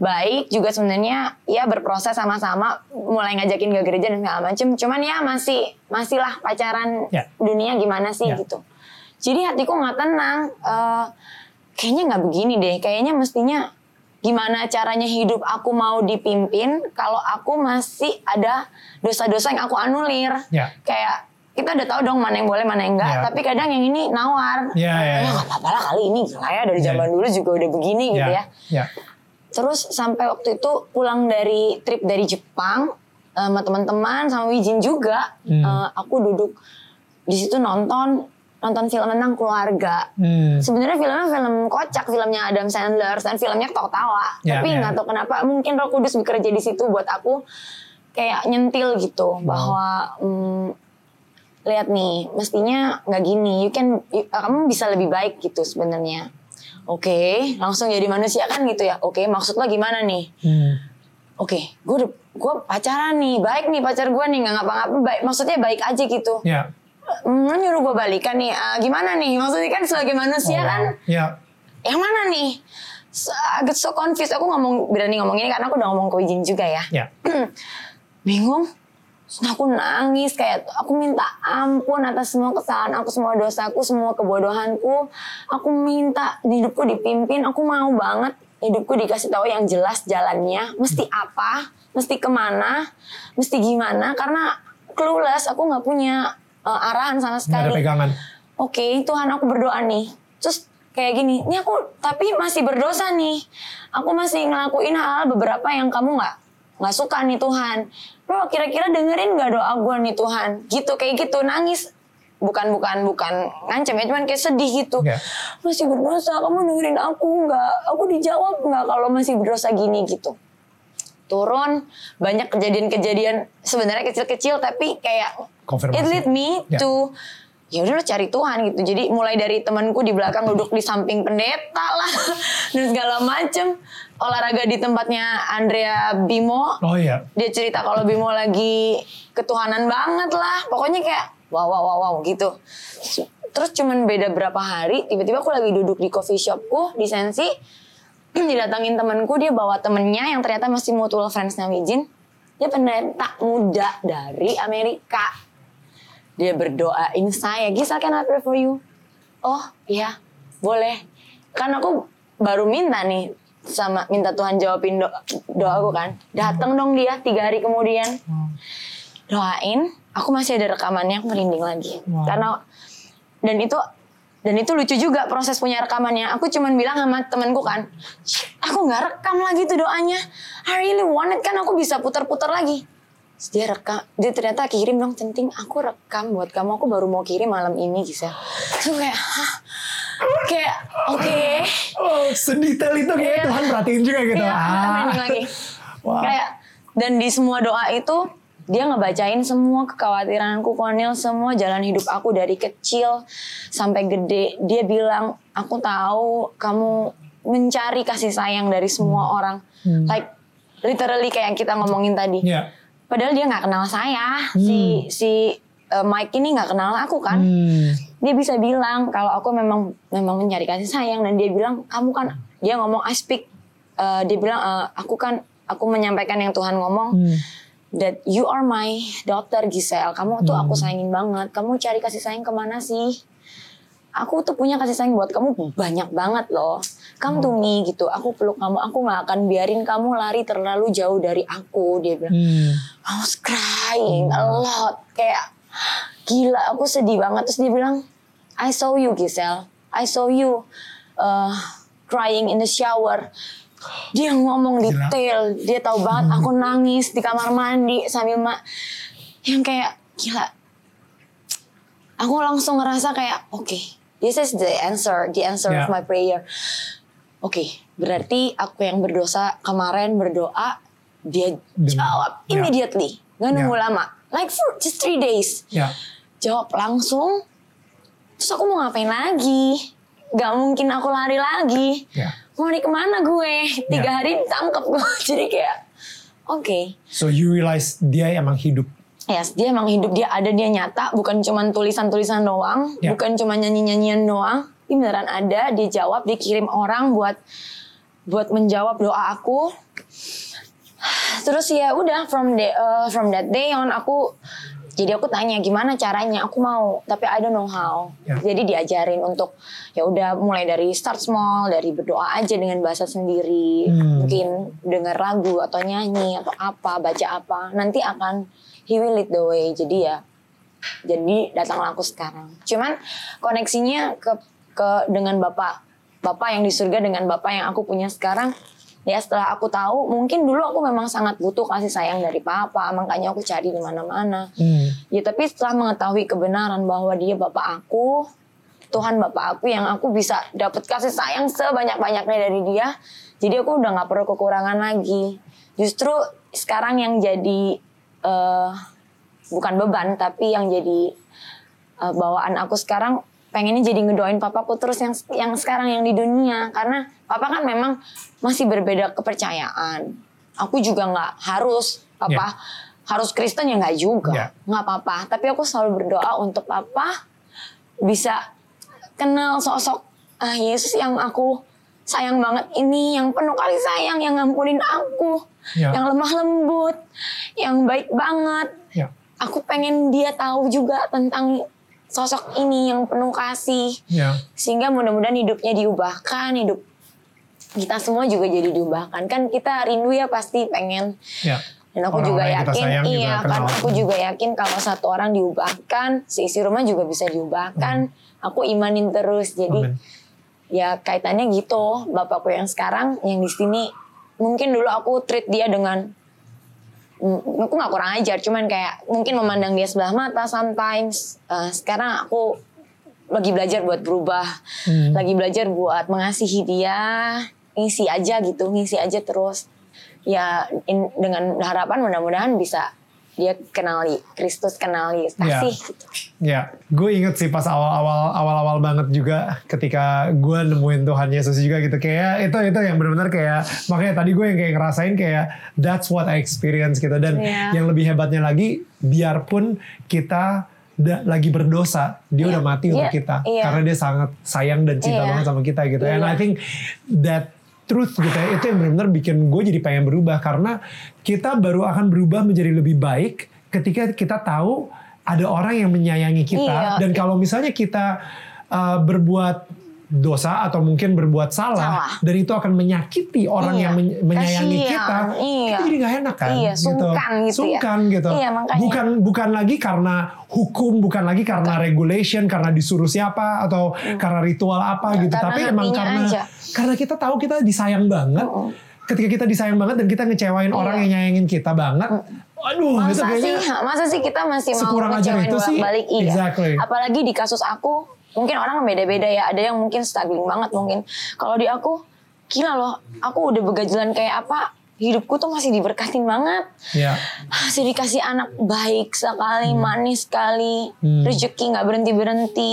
baik, juga sebenarnya ya berproses sama-sama, mulai ngajakin ke gereja dan segala macem. Cuman ya masih masih lah pacaran Ya. dunia gimana sih Ya. gitu. Jadi hatiku nggak tenang. Eh, kayaknya nggak begini deh. Kayaknya mestinya gimana caranya hidup aku mau dipimpin kalau aku masih ada dosa-dosa yang aku anulir. Ya. Kayak kita udah tahu dong mana yang boleh mana yang enggak. Ya. Tapi kadang yang ini nawar. Ya, ya, ya. nggak apa-apa lah kali ini gila ya dari Ya, zaman ya. dulu juga udah begini gitu ya. Ya. Terus sampai waktu itu pulang dari trip dari Jepang eh, sama teman-teman sama Wijin juga, Hmm. eh, aku duduk di situ nonton nonton film tentang keluarga. Hmm. Sebenarnya filmnya film kocak, filmnya Adam Sandler dan filmnya ketawa-tawa. Ya, Tapi ya. nggak tahu kenapa mungkin Roh Kudus bekerja di situ buat aku kayak nyentil gitu bahwa hmm, lihat nih mestinya nggak gini. You can you- kamu bisa lebih baik gitu sebenarnya. Oke, langsung jadi manusia kan gitu ya. Oke, maksud lo gimana nih? Hmm. Oke, gue udah gue pacaran nih, baik nih pacar gue nih nggak ngapa-ngapa, baik maksudnya baik aja gitu. Ya. Hmm, nyuruh gue balikan nih, ah, gimana nih? Maksudnya kan sebagai manusia Oh, kan, Ya. yang mana nih? So, agak so confused. Aku ngomong berani ngomong ini karena aku udah ngomong ke Wijin juga ya. Ya. Bingung. Terus aku nangis kayak aku minta ampun atas semua kesalahan aku, semua dosaku, semua kebodohanku. Aku minta hidupku dipimpin. Aku mau banget hidupku dikasih tahu yang jelas jalannya. Mesti apa? Mesti ke mana? Mesti gimana? Karena clueless. Aku nggak punya eh, arahan sama Nggak ada sekali. pegangan. Oke, Tuhan aku berdoa nih. Terus kayak gini, ini aku tapi masih berdosa nih. Aku masih ngelakuin hal beberapa yang kamu nggak nggak suka nih Tuhan. Lo kira-kira dengerin nggak doa gue nih Tuhan? Gitu kayak gitu nangis. Bukan bukan bukan ngancem ya, cuman kayak sedih gitu. Ya. Masih berdosa, kamu dengerin aku nggak? Aku dijawab nggak kalau masih berdosa gini gitu turun banyak kejadian-kejadian sebenarnya kecil-kecil tapi kayak Konfirmasi. it lead me Ya. to ya udah lo cari Tuhan gitu jadi mulai dari temanku di belakang duduk di samping pendeta lah dan segala macem olahraga di tempatnya Andrea Bimo. Oh iya. dia cerita kalau Bimo lagi ketuhanan banget lah. Pokoknya kayak wow wow wow wow gitu. Terus cuman beda berapa hari tiba-tiba aku lagi duduk di coffee shopku di Sensi. Didatangin temanku dia bawa temennya yang ternyata masih mutual friendsnya Wijin dia pendeta muda dari Amerika. Dia berdoain saya Gisel can I pray for you? Oh iya boleh. Kan aku baru minta nih sama minta Tuhan jawabin do doaku kan. Datang dong dia tiga hari kemudian. Doain aku masih ada rekamannya aku merinding lagi. Wow. karena dan itu dan itu lucu juga proses punya rekamannya. Aku cuman bilang sama temenku kan "Shh, aku nggak rekam lagi tuh doanya. I really want it kan aku bisa putar-putar lagi dia rekam dia ternyata kirim dong centing aku rekam buat kamu aku baru mau kirim malam ini Gisel terus kayak Hah? kayak oke Oh, sedetail itu kayak Iya. Tuhan perhatiin juga gitu. Iya, ah. lagi. Wah. Kayak dan di semua doa itu dia ngebacain semua kekhawatiranku Konil semua jalan hidup aku dari kecil sampai gede dia bilang aku tahu kamu mencari kasih sayang dari semua orang Hmm. like literally kayak yang kita ngomongin tadi Iya. Padahal dia nggak kenal saya. Si si uh, Mike ini nggak kenal aku kan. Hmm. dia bisa bilang kalau aku memang memang mencari kasih sayang dan dia bilang kamu kan dia ngomong I speak uh, dia bilang uh, aku kan aku menyampaikan yang Tuhan ngomong Hmm. that you are my daughter Giselle. Kamu tuh aku sayangin banget. Kamu cari kasih sayang ke mana sih? Aku tuh punya kasih sayang buat kamu banyak banget loh come to me gitu aku peluk kamu aku nggak akan biarin kamu lari terlalu jauh dari aku dia bilang Hmm. I was crying a lot. Kayak gila, aku sedih banget. Terus dia bilang, I saw you Giselle. I saw you uh, crying in the shower. Dia ngomong Gila. detail. Dia tahu banget aku nangis di kamar mandi sambil ma yang kayak gila. Aku langsung ngerasa kayak oke, this is the answer, the answer Yeah. of my prayer. Oke, berarti aku yang berdosa kemarin berdoa, dia jawab ya. immediately, nggak nunggu Ya. lama, like for just three days, Ya. jawab langsung. Terus aku mau ngapain lagi? Gak mungkin aku lari lagi. Ya. Mau di ke mana gue? Tiga Ya. hari ditangkap gue. Jadi kayak, oke. So you realize dia emang hidup. Yes, dia emang hidup dia ada dia nyata, bukan cuma tulisan-tulisan doang, Ya. bukan cuma nyanyi-nyanyian doang. Dia beneran ada, dia jawab, dia kirim orang buat buat menjawab doa aku. Terus ya udah from day, uh, from that day on aku Jadi aku tanya gimana caranya, aku mau, tapi I don't know how. Ya. Jadi diajarin untuk ya udah mulai dari start small, dari berdoa aja dengan bahasa sendiri, Hmm. mungkin dengar lagu atau nyanyi atau apa, baca apa, nanti akan he will lead the way. Jadi ya, jadi datanglah aku sekarang. Cuman koneksinya ke ke dengan bapak, bapak yang di surga dengan bapak yang aku punya sekarang. Ya setelah aku tahu, mungkin dulu aku memang sangat butuh kasih sayang dari papa, makanya aku cari di mana-mana. Hmm. Ya tapi setelah mengetahui kebenaran bahwa dia bapak aku, Tuhan bapak aku yang aku bisa dapat kasih sayang sebanyak-banyaknya dari dia, jadi aku udah nggak perlu kekurangan lagi. Justru sekarang yang jadi eh, bukan beban, tapi yang jadi eh, bawaan aku sekarang pengennya jadi ngedoain papaku terus yang yang sekarang yang di dunia karena papa kan memang masih berbeda kepercayaan. Aku juga nggak harus papa harus Kristen ya nggak juga nggak apa-apa. Tapi aku selalu berdoa untuk papa bisa kenal sosok ah, Yesus yang aku sayang banget ini, yang penuh kasih sayang, yang ngampunin aku, Ya. yang lemah lembut, yang baik banget. Ya. Aku pengen dia tahu juga tentang sosok ini yang penuh kasih. Ya. Sehingga mudah-mudahan hidupnya diubahkan, hidup kita semua juga jadi diubahkan. Kan kita rindu ya pasti pengen Ya. dan aku Orang-orang juga yakin, sayang juga iya kan kenal. aku juga yakin kalau satu orang diubahkan, seisi rumah juga bisa diubahkan. Aku imanin terus, jadi Amin. ya kaitannya gitu. Bapakku yang sekarang, yang di sini, mungkin dulu aku treat dia dengan, aku nggak kurang ajar, cuman kayak mungkin memandang dia sebelah mata sometimes. Eh, sekarang aku lagi belajar buat berubah, Hmm. lagi belajar buat mengasihi dia, ngisi aja gitu, ngisi aja terus. Ya in- dengan harapan mudah-mudahan bisa dia kenali Kristus, kenali kasih gitu. Ya, gue inget sih pas awal-awal awal-awal banget juga ketika gue nemuin Tuhan Yesus juga gitu kayak itu itu yang benar-benar kayak makanya tadi gue yang kayak ngerasain kayak that's what I experience gitu dan Iya. yang lebih hebatnya lagi biarpun kita da- lagi berdosa dia Iya. udah mati untuk Iya. kita Iya. karena dia sangat sayang dan cinta Iya. banget sama kita gitu and I think that truth gitu ya. Itu yang benar-benar bikin gue jadi pengen berubah. Karena kita baru akan berubah menjadi lebih baik ketika kita tahu ada orang yang menyayangi kita. Iya. dan kalau misalnya kita uh, berbuat dosa atau mungkin berbuat salah, Salah. dan itu akan menyakiti orang Iya. yang men- menyayangi Kasihan. kita, Iya. itu jadi nggak enak kan? Iya, sungkan gitu ya. Sungkan gitu. Iya, makanya. Bukan bukan lagi karena hukum, bukan lagi karena regulation, karena disuruh siapa atau karena ritual apa gitu, Karena tapi emang karena aja. karena kita tahu kita disayang banget. Ketika kita disayang banget dan kita ngecewain orang yang nyayangin kita banget, aduh, itu Masa kayaknya sih, masa sih kita masih mau ngecewain balik iya. Exactly. Apalagi di kasus aku, mungkin orang beda-beda ya. Ada yang mungkin struggling banget mungkin. Kalau di aku, gila loh, aku udah begajulan kayak apa, hidupku tuh masih diberkatin banget. ya, Masih dikasih anak baik sekali, manis sekali, Hmm. rezeki nggak berhenti berhenti.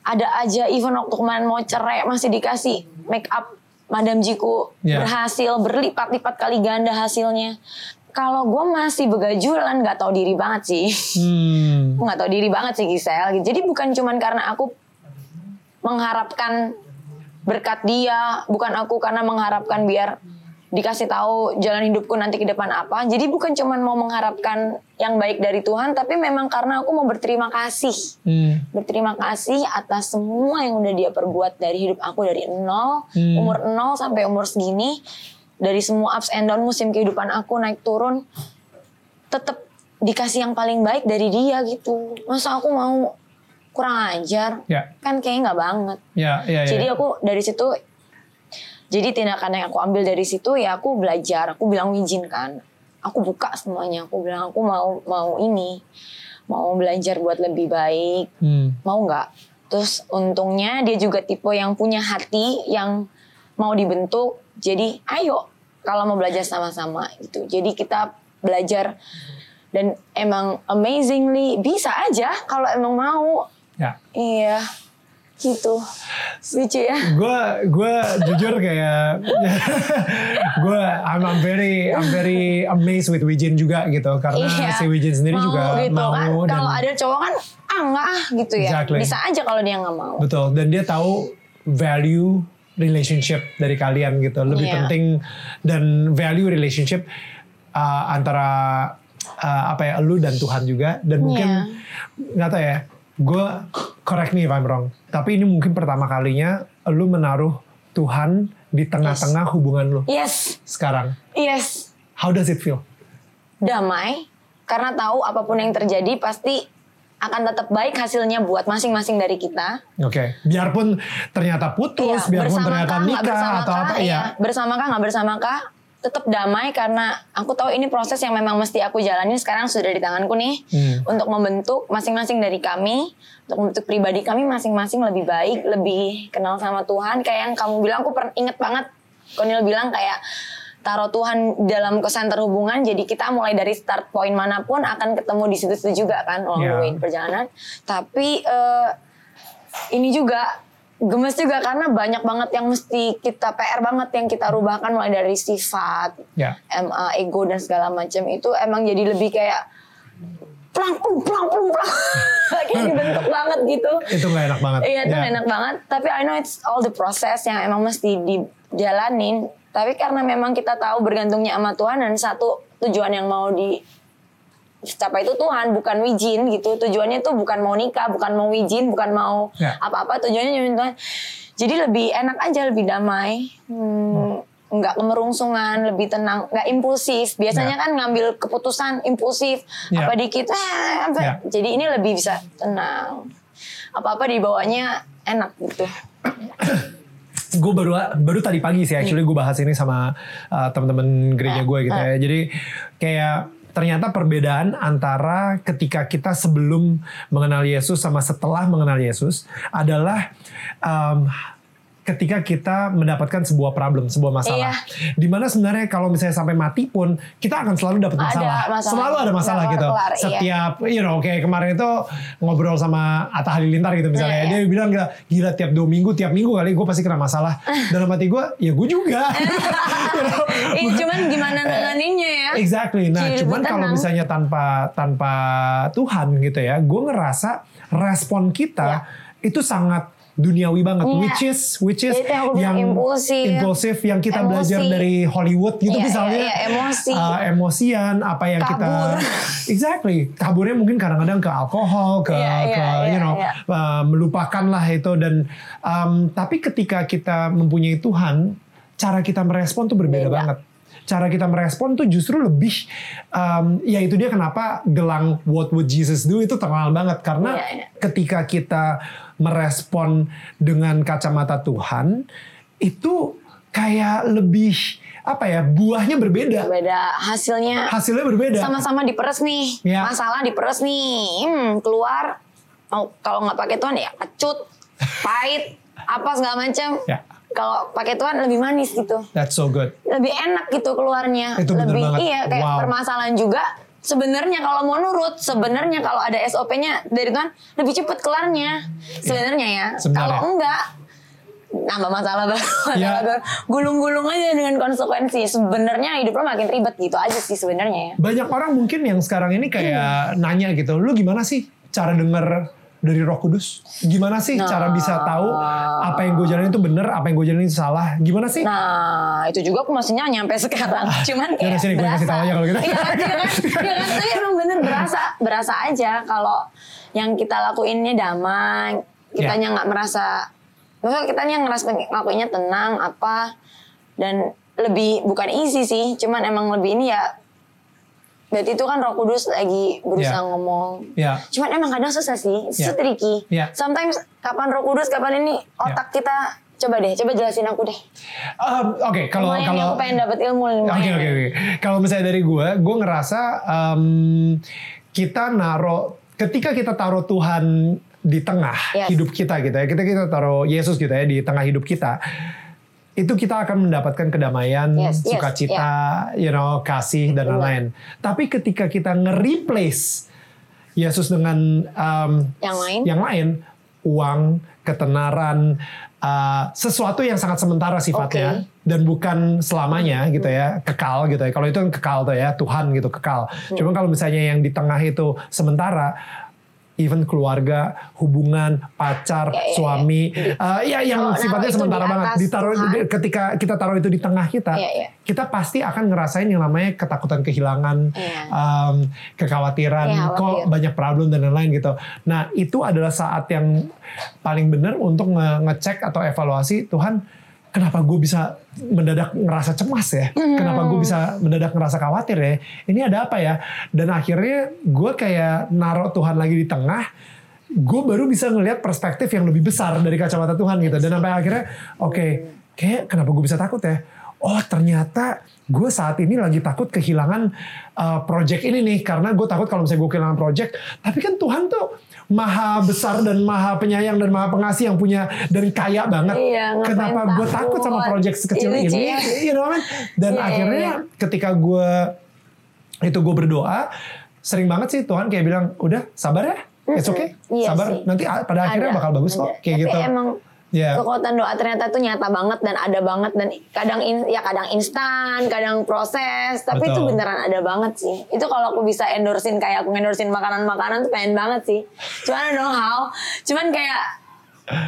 Ada aja, even waktu kemarin mau cerai masih dikasih make up Madam Jiku Ya. berhasil berlipat-lipat kali ganda hasilnya. Kalau gue masih begajulan nggak tahu diri banget sih. hmm, nggak tahu diri banget sih Gisel. Jadi bukan cuman karena aku mengharapkan berkat dia, bukan aku karena mengharapkan biar dikasih tahu jalan hidupku nanti ke depan apa. Jadi bukan cuman mau mengharapkan yang baik dari Tuhan, tapi memang karena aku mau berterima kasih. hmm, Berterima kasih atas semua yang udah dia perbuat dari hidup aku dari nol, Hmm. umur nol sampai umur segini. Dari semua ups and down musim kehidupan aku naik turun, tetap dikasih yang paling baik dari dia gitu. Masa aku mau kurang ajar? ya, Kan kayaknya nggak banget. ya, ya, ya. Jadi aku dari situ, jadi tindakan yang aku ambil dari situ ya aku belajar. Aku bilang izin kan. Aku buka semuanya. Aku bilang aku mau mau ini, mau belajar buat lebih baik. Hmm. Mau nggak? Terus untungnya dia juga tipe yang punya hati yang mau dibentuk. Jadi ayo kalau mau belajar sama-sama gitu. Jadi kita belajar dan emang amazingly bisa aja kalau emang mau. Ya. Iya, gitu. Lucu ya. gue gue jujur kayak gue I'm, I'm very I'm very amazed with Wijin juga gitu karena Iya. si Wijin sendiri Mau juga gitu mau kan. dan Kalau ada cowok kan, ah enggak ah gitu ya. Exactly. Bisa aja kalau dia nggak mau. betul dan dia tahu value relationship dari kalian gitu lebih Iya. penting dan value relationship uh, antara uh, apa ya lu dan Tuhan juga dan mungkin Iya. nggak tahu ya gue correct me if I'm wrong tapi ini mungkin pertama kalinya lu menaruh Tuhan di tengah-tengah hubungan lu Yes, sekarang yes. how does it feel Damai, karena tahu apa pun yang terjadi pasti akan tetap baik hasilnya buat masing-masing dari kita. Oke, biarpun ternyata putus, Iya, biarpun ternyata nggak nikah bersamakah, atau apa, iya. ya. Bersamakah nggak bersamakah, tetap damai karena aku tahu ini proses yang memang mesti aku jalani sekarang sudah di tanganku nih Hmm. untuk membentuk masing-masing dari kami untuk membentuk pribadi kami masing-masing lebih baik lebih kenal sama Tuhan kayak yang kamu bilang aku pernah inget banget Konil bilang kayak taruh Tuhan dalam ke center hubungan jadi kita mulai dari start point mana pun akan ketemu di situ-situ juga kan along the Yeah. way perjalanan tapi eh, ini juga gemes juga karena banyak banget yang mesti kita PR banget yang kita rubahkan mulai dari sifat, Ya. MA, ego dan segala macam itu emang jadi lebih kayak plang plung plang plung plang kayak dibentuk banget gitu. Itu nggak enak banget. Iya itu nggak enak banget. Tapi I know it's all the process yang emang mesti dijalanin. Tapi karena memang kita tahu bergantungnya sama Tuhan dan satu tujuan yang mau di capai itu Tuhan bukan wijin gitu. Tujuannya tuh bukan mau nikah, bukan mau wijin, bukan mau Ya. apa-apa. Tujuannya Tuhan. Jadi lebih enak aja, lebih damai. Hmm, nggak kemerungsungan, lebih tenang, nggak impulsif. Biasanya Ya. kan ngambil keputusan impulsif, Ya. apa dikit, eh, apa. Ya. Jadi ini lebih bisa tenang. Apa-apa dibawanya enak gitu. gue baru baru tadi pagi sih actually gue bahas ini sama uh, teman-teman gereja gue gitu ya jadi kayak ternyata perbedaan antara ketika kita sebelum mengenal Yesus sama setelah mengenal Yesus adalah um, ketika kita mendapatkan sebuah problem, sebuah masalah. Iya. Di mana sebenarnya kalau misalnya sampai mati pun kita akan selalu dapat masalah. masalah. Selalu ada masalah gitu. kelar-kelar, iya. Setiap, you know, kayak kemarin itu ngobrol sama Atta Halilintar gitu misalnya. Iya, iya. Dia bilang gila, gila tiap dua minggu, tiap minggu kali gue pasti kena masalah. Dalam hati gue, ya gue juga. You know? Iya, cuman gimana nanganinnya ya? Exactly. Nah, Jadi cuman kalau misalnya tanpa tanpa Tuhan gitu ya, gue ngerasa respon kita itu sangat duniawi banget, Iya. which is which is Itu yang impulsif. impulsif yang kita Emosi. belajar dari Hollywood gitu Iya, misalnya, iya, iya, emosi. Uh, emosian apa yang kita Kabur. exactly kaburnya mungkin kadang-kadang ke alkohol, ke Iya, iya, ke iya, you know iya. uh, melupakan lah itu dan um, tapi ketika kita mempunyai Tuhan, cara kita merespon tuh berbeda Beda. banget cara kita merespon tuh justru lebih um, ya itu dia kenapa gelang what would Jesus do itu terkenal banget karena Iya, iya. ketika kita merespon dengan kacamata Tuhan itu kayak lebih apa ya buahnya berbeda Beda hasilnya hasilnya berbeda sama-sama diperes nih. Iya. Masalah diperes nih. Hmm, keluar oh, kalau nggak pakai Tuhan ya kecut, pahit, apa segala macam. Ya. Kalau pakai Tuhan lebih manis gitu. that's so good Lebih enak gitu keluarnya. Itu bener lebih banget. iya kayak Wow. permasalahan juga Sebenarnya kalau mau nurut, sebenarnya kalau ada SOP-nya dari Tuhan lebih cepet kelarnya. Sebenarnya ya. Sebenarnya. Kalau enggak nambah masalah baru, masalah Ya. baru. gulung-gulung aja dengan konsekuensi. Sebenarnya hidup lo makin ribet gitu aja sih sebenarnya ya. banyak orang mungkin yang sekarang ini kayak Hmm. nanya gitu lu gimana sih cara denger dari Roh Kudus gimana sih Nah. cara bisa tahu apa yang gue jalanin itu bener apa yang gue jalanin itu salah gimana sih Nah, itu juga aku masih nyanyi sampai sekarang. Cuman Yaudah, kayak sini gue berasa. kasih tahu aja kalau gitu. Iya kan, iya kan, iya kan. Tapi emang bener berasa, berasa aja kalau yang kita lakuinnya damai, kitanya Ya. nggak merasa, maksudnya kitanya ngerasa ngelakuinnya tenang apa dan lebih bukan easy sih, cuman emang lebih ini ya. Berarti itu kan Roh Kudus lagi berusaha Ya. ngomong. ya Cuman emang kadang susah sih, Ya. yeah. tricky. Ya. Sometimes kapan Roh Kudus, kapan ini otak kita coba deh, coba jelasin aku deh. Um, oke kalau Lumayan nih, kalau aku pengen dapat ilmu lumayan. Oke oke oke. Kalau misalnya dari gue, gue ngerasa um, kita naro ketika kita taruh Tuhan di tengah Yes. hidup kita gitu ya, kita kita taruh Yesus gitu ya di tengah hidup kita, itu kita akan mendapatkan kedamaian, Yes, yes, sukacita, you know, kasih dan lain-lain. Tapi ketika kita nge-replace Yesus dengan um, Yang lain? yang lain, uang, ketenaran, uh, sesuatu yang sangat sementara sifatnya Oke. dan bukan selamanya gitu ya, kekal gitu ya. Kalau itu kan kekal tuh ya, Tuhan gitu kekal. Hmm. Cuma kalau misalnya yang di tengah itu sementara, even keluarga, hubungan, pacar, Ya, ya, ya. suami, eh, ya yang Kalau sifatnya sementara di banget. Ditaruh Tuhan. di- ketika kita taruh itu di tengah kita, Ya, ya. kita pasti akan ngerasain yang namanya ketakutan kehilangan, Iya. em, kekhawatiran, Iya, kok banyak problem dan lain-lain gitu. Nah itu adalah saat yang paling benar untuk nge- ngecek atau evaluasi Tuhan. Kenapa gue bisa mendadak ngerasa cemas ya? Kenapa gue bisa mendadak ngerasa khawatir ya? Ini ada apa ya? Dan akhirnya gue kayak naruh Tuhan lagi di tengah. Gue baru bisa ngelihat perspektif yang lebih besar dari kacamata Tuhan gitu. Dan sampai akhirnya, oke, kayak kenapa gue bisa takut ya? Oh ternyata gue saat ini lagi takut kehilangan uh, project ini nih karena gue takut kalau misalnya gue kehilangan project tapi kan Tuhan tuh maha besar dan maha penyayang dan maha pengasih yang punya dan kaya banget. Iya, kenapa gue takut? sama project sekecil Iya, ini? Cie. you know mean? dan Iya, iya, akhirnya iya. ketika gue itu gue berdoa sering banget sih Tuhan kayak bilang udah sabar ya. It's okay. Iya sabar. sih. nanti pada akhirnya Ada, bakal bagus kok. Kayak Tapi gitu. emang Ya. kekuatan doa ternyata tuh nyata banget dan ada banget dan kadang in- ya kadang instan, kadang proses, tapi itu Betul. beneran ada banget sih. Itu kalau aku bisa endorsein kayak aku endorsein makanan-makanan tuh pengen banget sih. Cuman I don't know how. Cuman kayak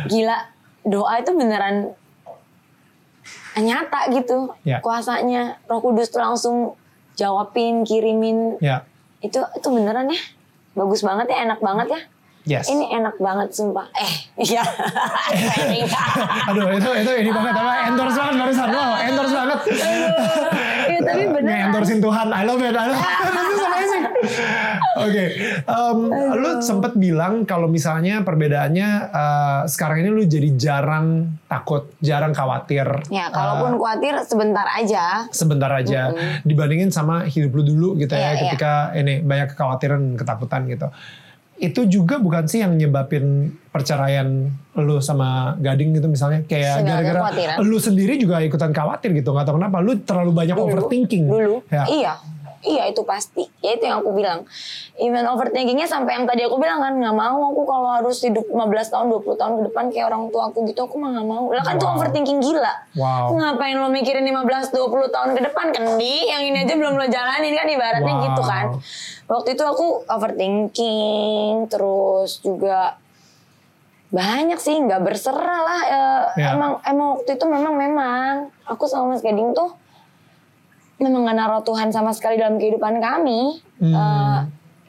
gila doa itu beneran nyata gitu Ya. kuasanya. Roh Kudus tuh langsung jawabin, kirimin. ya Itu itu beneran ya. Bagus banget ya, enak banget ya. Yes Ini enak banget sumpah. Eh, iya. Aduh itu itu ini banget apa endorse banget barusan wow endorse banget. Iya, tapi beneran. Nge-endorsein Tuhan, I love it, I love it. This is amazing. Oke, em, lu sempet bilang kalau misalnya perbedaannya eh, sekarang ini lu jadi jarang takut, jarang khawatir. Ya, Eh, kalaupun khawatir sebentar aja. sebentar aja dibandingin sama hidup lu dulu gitu ya Iya, iya. ketika ini banyak kekhawatiran ketakutan gitu itu juga bukan sih yang nyebabin perceraian lu sama Gading gitu misalnya kayak gara-gara lu sendiri juga ikutan khawatir gitu nggak tahu kenapa lu terlalu banyak Dulu, overthinking Dulu. ya. Iya. Iya itu pasti. Ya itu yang aku bilang. Even overthinkingnya sampai yang tadi aku bilang kan nggak mau aku kalau harus hidup 15 tahun 20 tahun ke depan kayak orang tua aku gitu aku mah nggak mau. Lah kan itu Wow. overthinking gila. Wow. Ngapain lo mikirin 15 20 tahun ke depan kan di yang ini aja belum lo jalanin kan ibaratnya Wow. gitu kan. Waktu itu aku overthinking terus juga banyak sih nggak berserah lah eh, Ya. emang emang waktu itu memang memang aku sama Mas Gading tuh memang gak naruh Tuhan sama sekali dalam kehidupan kami. Hmm. Eh,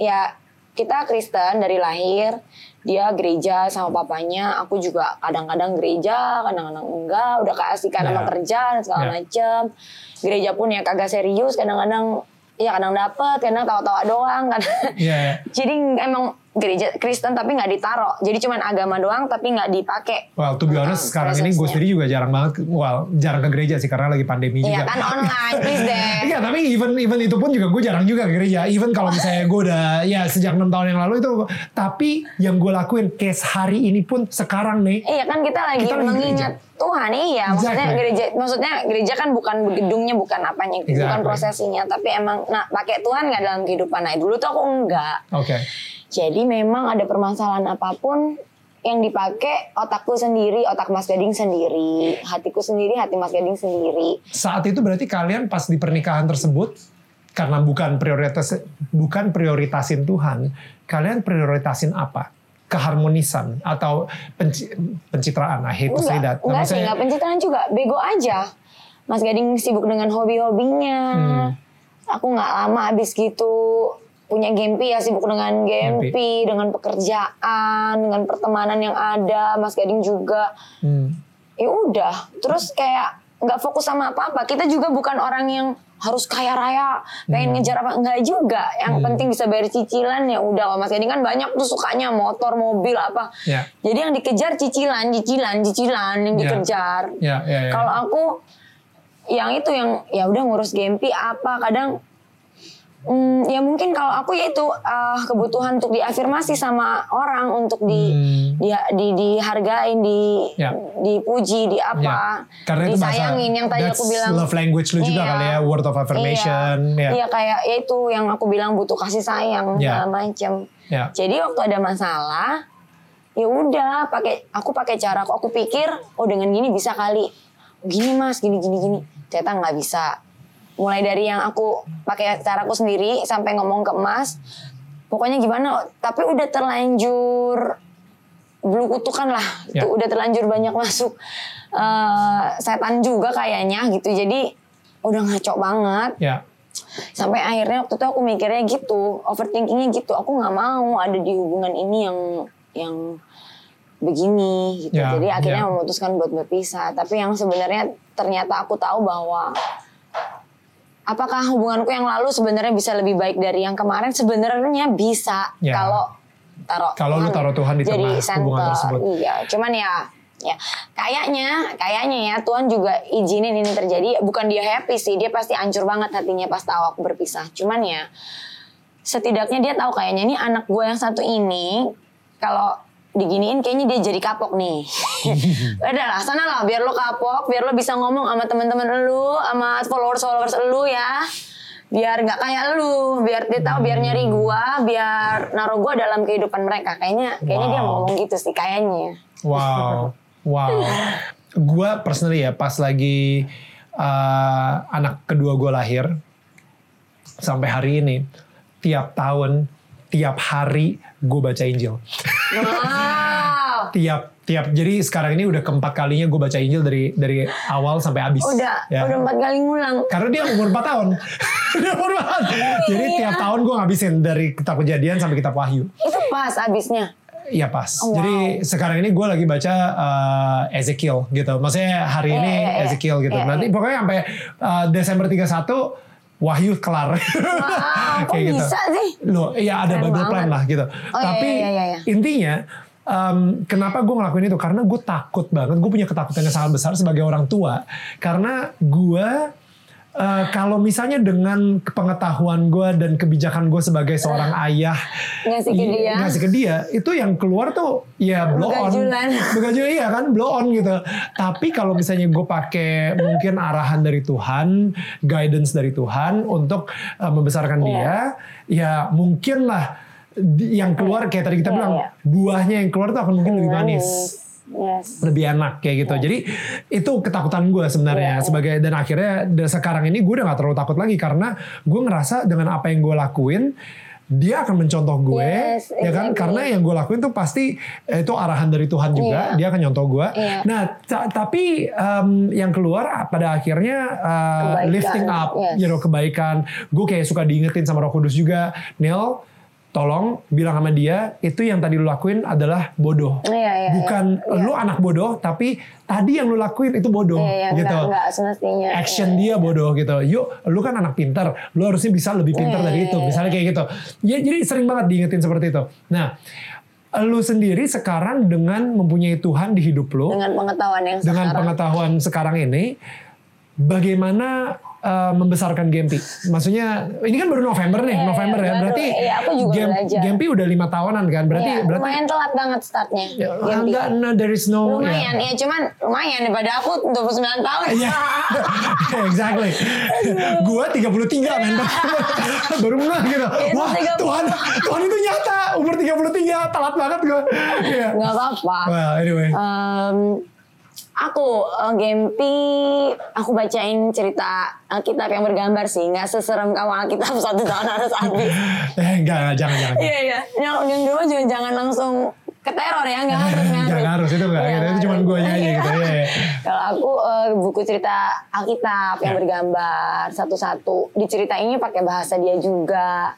ya kita Kristen dari lahir, dia gereja sama papanya, aku juga kadang-kadang gereja, kadang-kadang enggak, udah keasikan sama Ya. kerja dan segala Ya. macem. Gereja pun ya kagak serius, kadang-kadang ya kadang dapet, kadang tawa-tawa doang kan. Iya, iya. Jadi emang gereja Kristen tapi nggak ditaruh. Jadi cuman agama doang tapi nggak dipakai. Well, to be honest, sekarang ini gue sendiri juga jarang banget, well, jarang ke gereja sih karena lagi pandemi Iya juga. kan online, please deh. Iya tapi even even itu pun juga gue jarang juga ke gereja. Even kalau misalnya gue udah ya sejak enam tahun yang lalu itu. Tapi yang gue lakuin case hari ini pun sekarang nih. Iya kan kita lagi Kita lagi mengingat Tuhan iya maksudnya Exactly. gereja maksudnya gereja kan bukan gedungnya bukan apanya bukan Exactly. prosesinya tapi emang nah pakai Tuhan nggak dalam kehidupan nah dulu tuh aku enggak Oke. Jadi memang ada permasalahan apa pun yang dipakai otakku sendiri otak Mas Gading sendiri hatiku sendiri hati Mas Gading sendiri Saat itu berarti kalian pas di pernikahan tersebut karena bukan prioritas bukan prioritasin Tuhan, kalian prioritasin apa? Keharmonisan atau penci- pencitraan? I hate to say that. enggak sih saya- enggak pencitraan juga bego aja Mas Gading sibuk dengan hobi-hobinya Hmm. aku nggak lama habis gitu punya Gempi ya sibuk dengan Gempi, dengan pekerjaan dengan pertemanan yang ada Mas Gading juga. Hmm. ya udah terus kayak nggak fokus sama apa-apa. Kita juga bukan orang yang harus kaya raya pengen ngejar apa enggak juga. Yang penting bisa bayar cicilan ya udah. Mas Gading kan banyak tuh sukanya motor mobil apa. Ya. jadi yang dikejar cicilan cicilan cicilan yang Ya. dikejar. Ya, ya, ya. kalau aku yang itu yang ya udah ngurus Gempi apa kadang Hmm, ya mungkin kalau aku ya itu eh, kebutuhan untuk diafirmasi sama orang untuk di, Hmm. di, di dihargain, di Ya. dipuji, di apa, Ya. Karena itu bahasa disayangin yang tadi aku bilang. love language lu juga Iya. kali ya, word of affirmation. Iya, Ya. Iya, kayak ya itu yang aku bilang butuh kasih sayang Ya. segala macem. Ya. Jadi waktu ada masalah, ya udah pakai aku pakai cara aku, aku pikir oh dengan gini bisa kali. Gini mas, gini gini gini. Ternyata nggak bisa. Mulai dari yang aku pakai caraku sendiri sampai ngomong ke Mas, pokoknya gimana tapi udah terlanjur bulu kutukan lah. Itu Ya. udah terlanjur banyak masuk eh, setan juga kayaknya gitu. Jadi udah ngaco banget. Ya. sampai akhirnya waktu itu aku mikirnya gitu overthinkingnya gitu. Aku nggak mau ada di hubungan ini yang yang begini gitu. Ya, jadi akhirnya ya. memutuskan buat berpisah. Tapi yang sebenarnya ternyata aku tahu bahwa apakah hubunganku yang lalu sebenarnya bisa lebih baik dari yang kemarin sebenarnya bisa Ya. kalau taruh Kalau lu taruh Tuhan di jadi tengah hubungan center. tersebut. iya cuman ya ya kayaknya kayaknya ya Tuhan juga izinin ini terjadi bukan dia happy sih dia pasti hancur banget hatinya pas tahu aku berpisah cuman ya setidaknya dia tahu kayaknya ini anak gue yang satu ini kalau diginiin kayaknya dia jadi kapok nih. Udah lah, sana lah biar lo kapok, biar lo bisa ngomong sama teman-teman lu, sama followers-followers lu ya. Biar nggak kayak lu, biar dia tahu biar nyari gua, biar naruh gua dalam kehidupan mereka. Kayaknya kayaknya dia Wow. mau ngomong gitu sih kayaknya. Wow, wow. Gua personally ya pas lagi uh, anak kedua gue lahir sampai hari ini tiap tahun tiap hari gue baca Injil. Wow. tiap tiap jadi sekarang ini udah keempat kalinya gue baca Injil dari dari awal sampai habis. Udah, Ya. udah empat kali ngulang. Karena dia umur 4 tahun. dia umur 4 tahun. Jadi Iya. tiap tahun gue ngabisin dari kitab kejadian sampai kitab wahyu. Itu pas abisnya. Iya pas. Oh, wow. Jadi sekarang ini gue lagi baca uh, Ezekiel gitu. Maksudnya hari Iya, ini iya, iya. Ezekiel gitu. Iya, Nanti iya. pokoknya sampai uh, Desember 31 Wahyu kelar. Wow, kok bisa sih? Loh, iya ada Keren Bible plan lah gitu. Oh, iya, Tapi iya, iya, iya. intinya um, kenapa gue ngelakuin itu? Karena gue takut banget. Gue punya ketakutan yang sangat besar sebagai orang tua. Karena gue uh, kalau misalnya dengan pengetahuan gue dan kebijakan gue sebagai seorang ayah Ngasih ke i- dia. ngasih ke dia itu yang keluar tuh ya blow on Begajulan. begajulan iya kan blow on gitu tapi kalau misalnya gue pakai mungkin arahan dari Tuhan guidance dari Tuhan untuk uh, membesarkan Iya. dia ya mungkin lah yang keluar kayak tadi kita Iya, bilang iya. buahnya yang keluar tuh akan mungkin lebih manis Yes. lebih enak kayak gitu. Jadi itu ketakutan gue sebenarnya Iya. sebagai dan akhirnya da- sekarang ini gue udah gak terlalu takut lagi karena gue ngerasa dengan apa yang gue lakuin dia akan mencontoh gue Yes, ya kan exactly. karena yang gue lakuin tuh pasti eh, itu arahan dari Tuhan juga Iya. dia akan nyontoh gue. Iya. Nah ta- tapi em, yang keluar pada akhirnya uh, Kebaikan, lifting up yes. you know, kebaikan. Gue kayak suka diingetin sama Roh Kudus juga, Neil tolong bilang sama dia itu yang tadi lu lakuin adalah bodoh. Iya, iya, bukan iya. lu anak bodoh tapi tadi yang lu lakuin itu bodoh Iya, iya, gitu. enggak, enggak action dia bodoh gitu. Yuk lu kan anak pintar lu harusnya bisa lebih pintar Iya, dari iya, itu. iya. misalnya kayak gitu. Ya jadi sering banget diingetin seperti itu. Nah lu sendiri sekarang dengan mempunyai Tuhan di hidup lu Dengan pengetahuan yang dengan sekarang. pengetahuan sekarang ini bagaimana uh, membesarkan Gempi? Maksudnya ini kan baru November nih, Iya, November iya, ya. baru. Berarti Iya, aku juga Gem- belajar. Gempi udah lima tahunan kan? Berarti Iya, berarti lumayan telat banget startnya. ya, Gempi. enggak, no, there is no. lumayan, ya. ya cuman lumayan daripada aku 29 tahun. Iya, exactly. Gua 33 men, baru mulai gitu. Iya, Wah, 30. Tuhan, Tuhan itu nyata. Umur 33, telat banget gue. Iya. Gak apa-apa. Well, anyway. Em, aku eh, Gempi, aku bacain cerita Alkitab yang bergambar sih, nggak seserem kamu Alkitab satu tahun harus habis. Eh, enggak, enggak, jangan, jangan. Iya iya, yang yang dulu juga jangan langsung ke teror ya, nggak harus nggak harus, itu nggak, gitu. itu cuma guanya aja Iya. gitu, iya, iya. Kalau aku eh, buku cerita Alkitab yang Ya. bergambar satu-satu, diceritainnya pakai bahasa dia juga.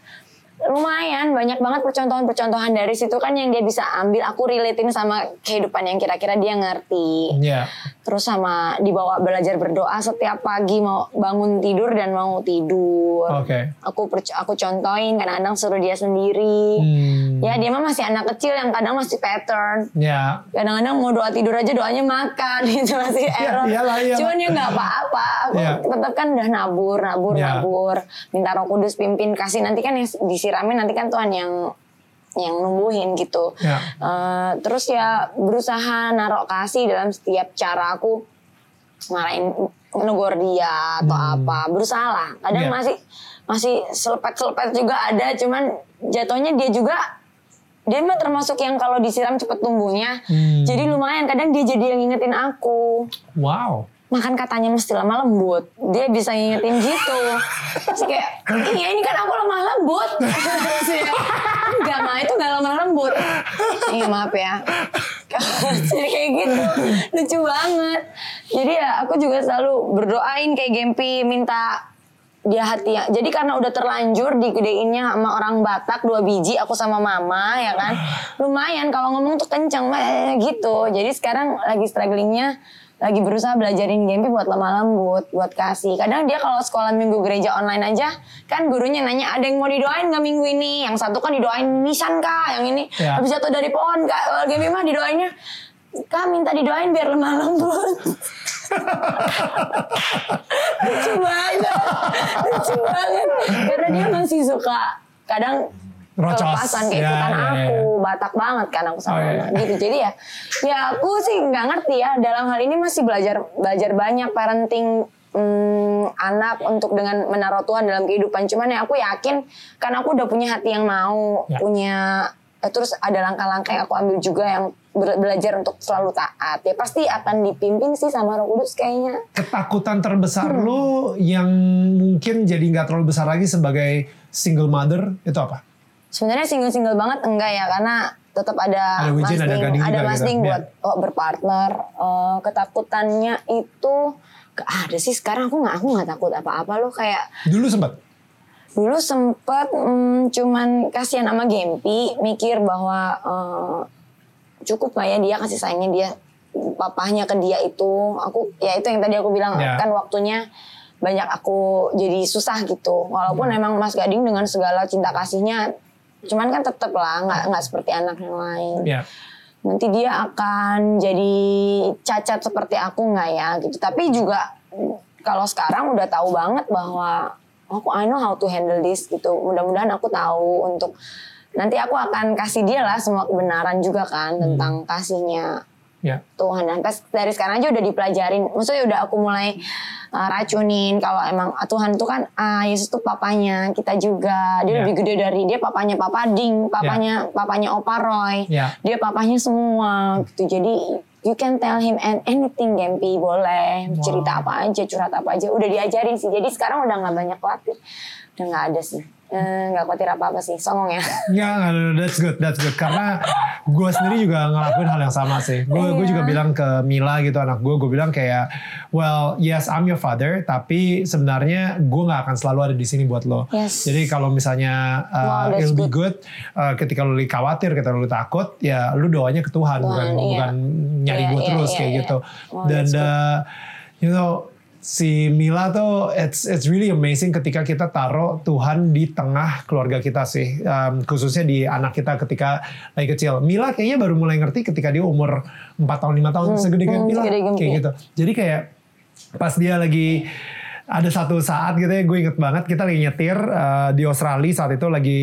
Lumayan banyak banget percontohan-percontohan dari situ kan yang dia bisa ambil. Aku relatein sama kehidupan yang kira-kira dia ngerti Iya. Terus sama dibawa belajar berdoa setiap pagi mau bangun tidur dan mau tidur. Oke. Aku perc- aku contohin kadang-kadang suruh dia sendiri. Hmm. Ya dia mah masih anak kecil yang kadang masih pattern. Ya, Kadang-kadang mau doa tidur aja doanya makan itu masih Iya, error. iyalah, iyalah. Cuman ya nggak apa-apa. Aku Iya. tetap kan udah nabur, nabur, Iya. nabur. Minta Roh Kudus pimpin kasih nanti kan yang disiramin nanti kan Tuhan yang yang numbuhin gitu. Ya. Eh, terus ya berusaha narok kasih dalam setiap cara aku marahin negor dia atau apa berusaha lah kadang Iya. masih masih selepet selepet juga ada cuman jatuhnya dia juga dia mah termasuk yang kalau disiram cepet tumbuhnya Hmm. jadi lumayan kadang dia jadi yang ngingetin aku wow. Makan katanya mesti lemah lembut dia bisa ngingetin gitu terus kayak iya ini kan aku lemah lembut ya, lama itu gak lemah lembut. Iya maaf ya. Jadi kayak gitu. Lucu banget. Jadi ya aku juga selalu berdoain kayak Gempi minta dia hati ya. Jadi karena udah terlanjur digedeinnya sama orang Batak dua biji aku sama mama ya kan. Lumayan kalau ngomong tuh kenceng eh, gitu. Jadi sekarang lagi strugglingnya lagi berusaha belajarin Gempi buat lemah lembut, buat kasih. Kadang dia kalau sekolah minggu gereja online aja, kan gurunya nanya ada yang mau didoain nggak minggu ini? Yang satu kan didoain nisan kak, yang ini Ya. habis jatuh dari pohon kak. Kalau Gempi mah didoainnya, kak minta didoain biar lemah lembut. lucu banget, lucu banget. Karena dia masih suka kadang. Kelepasan kayak Ya, ikutan ya, ya. aku, Batak banget kan aku sama Oh, mama gitu. Jadi ya, ya aku sih nggak ngerti ya dalam hal ini masih belajar belajar banyak parenting hmm, anak untuk dengan menaruh Tuhan dalam kehidupan. Cuman ya aku yakin karena aku udah punya hati yang mau, Ya. punya eh, terus ada langkah-langkah yang aku ambil juga yang belajar untuk selalu taat. Ya pasti akan dipimpin sih sama Roh Kudus kayaknya. Ketakutan terbesar Hmm. lu yang mungkin jadi nggak terlalu besar lagi sebagai single mother itu apa? Sebenarnya single-single banget enggak ya karena tetap ada Ada Wijin, ada ada gitu. masding Iya. buat oh, berpartner. Eh, ketakutannya itu gak ada sih sekarang aku nggak aku nggak takut apa-apa loh kayak Dulu sempat. dulu sempet mm, cuman kasihan sama Gempi mikir bahwa eh, cukup lah ya dia kasih sayangnya dia papahnya ke dia itu aku ya itu yang tadi aku bilang Ya. kan waktunya banyak aku jadi susah gitu walaupun Ya. emang Mas Gading dengan segala cinta kasihnya cuman kan tetep lah nggak nggak seperti anak yang lain. Ya. nanti dia akan jadi cacat seperti aku nggak ya gitu. Tapi juga kalau sekarang udah tahu banget bahwa aku I know how to handle this gitu. Mudah-mudahan aku tahu untuk nanti aku akan kasih dia lah semua kebenaran juga kan tentang kasihnya Ya. Tuhan dan pas dari sekarang aja udah dipelajarin. Maksudnya udah aku mulai uh, racunin kalau emang ah, Tuhan tuh kan ah Yesus tuh papanya kita juga. Dia Ya. lebih gede dari dia papanya Papa Ding papanya papanya Opa Roy. Ya. dia papanya semua gitu. Jadi you can tell him and anything Gempi boleh. Cerita apa aja curhat apa aja udah diajarin sih. Jadi sekarang udah nggak banyak khawatir udah nggak ada sih Eh, nggak khawatir apa apa sih songong ya Nggak, nggak, that's good, that's good. Karena gue sendiri juga ngelakuin hal yang sama sih. Gue gue Iya. juga bilang ke Mila gitu anak gue, gue bilang kayak, well, yes, I'm your father, tapi sebenarnya gue nggak akan selalu ada di sini buat lo. Yes. Jadi kalau misalnya uh, Wow, it'll be good, uh, ketika lo lagi khawatir, ketika lo takut, ya lo doanya ke Tuhan, bukan iya. bukan nyari Iya, gue iya, terus iya, kayak iya. gitu. Wow, Dan uh, you know si Mila tuh it's it's really amazing ketika kita taruh Tuhan di tengah keluarga kita sih. Um, khususnya di anak kita ketika lagi kecil. Mila kayaknya baru mulai ngerti ketika dia umur 4 tahun 5 tahun segede kayak hmm, Mila. segede kayak gitu. Jadi kayak pas dia lagi ada satu saat gitu ya gue inget banget kita lagi nyetir uh, di Australia saat itu lagi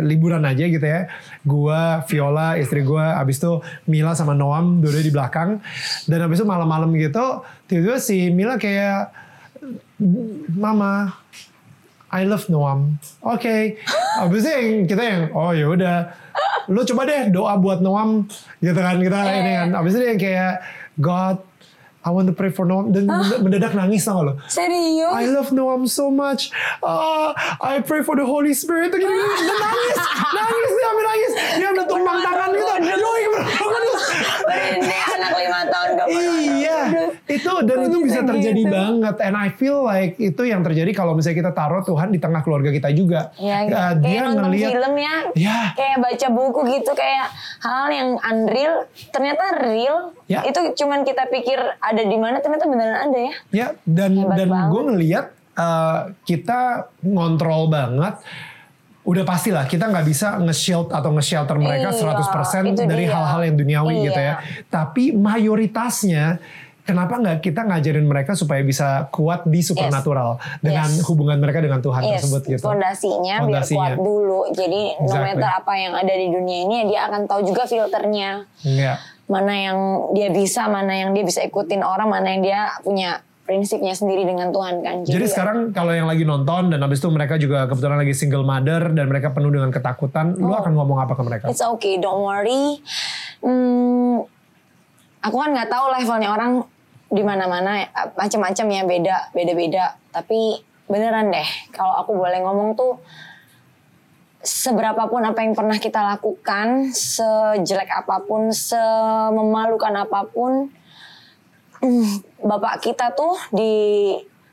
liburan aja gitu ya. Gue Viola istri gue abis itu Mila sama Noam dua di belakang. Dan abis itu malam-malam gitu tiba-tiba si Mila kayak Mama I love Noam. Oke. Abis itu yang kita yang oh ya udah. Lu coba deh doa buat Noam. Gitu kan kita ini kan. Abis itu yang kayak God I want to pray for Noam dan mendadak nangis tau gak lo serius I love Noam so much. Ah, I pray for the Holy Spirit. Gitu, gitu. Dan nangis, nangis dia sampai nangis. Dia ambil tumpang tangan gitu. Yoi, ini anak lima tahun Iya, itu dan itu bisa terjadi gitu? banget. And I feel like itu yang terjadi kalau misalnya kita taruh Tuhan di tengah keluarga kita juga. Ya, Ah, kayak nonton film ya, Ya. kayak baca buku gitu, kayak hal yang unreal, ternyata real. Ya. Itu cuman kita pikir ada di mana, ternyata beneran ada ya. Ya, dan Hebat dan gue ngeliat uh, kita ngontrol banget. Udah pastilah kita nggak bisa nge-shield atau nge-shelter mereka Iya, 100% itu dari hal-hal yang duniawi Iya. gitu ya. Tapi mayoritasnya kenapa nggak kita ngajarin mereka supaya bisa kuat di supernatural dengan Yes. hubungan mereka dengan Tuhan Yes, tersebut gitu. fondasinya, Fondasinya. biar kuat dulu. Jadi no Exactly. matter apa yang ada di dunia ini, dia akan tahu juga filternya. Iya. Mana yang dia bisa, mana yang dia bisa ikutin orang, mana yang dia punya prinsipnya sendiri dengan Tuhan kan. Jadi ya, sekarang kalau yang lagi nonton dan habis itu mereka juga kebetulan lagi single mother dan mereka penuh dengan ketakutan, lu Oh. akan ngomong apa ke mereka? It's okay, don't worry. Hmm, aku kan nggak tahu levelnya orang di mana-mana, macam-macam ya beda, beda-beda. Tapi beneran deh, kalau aku boleh ngomong tuh seberapapun apa yang pernah kita lakukan, sejelek apa pun, sememalukan apa pun, mm, bapak kita tuh di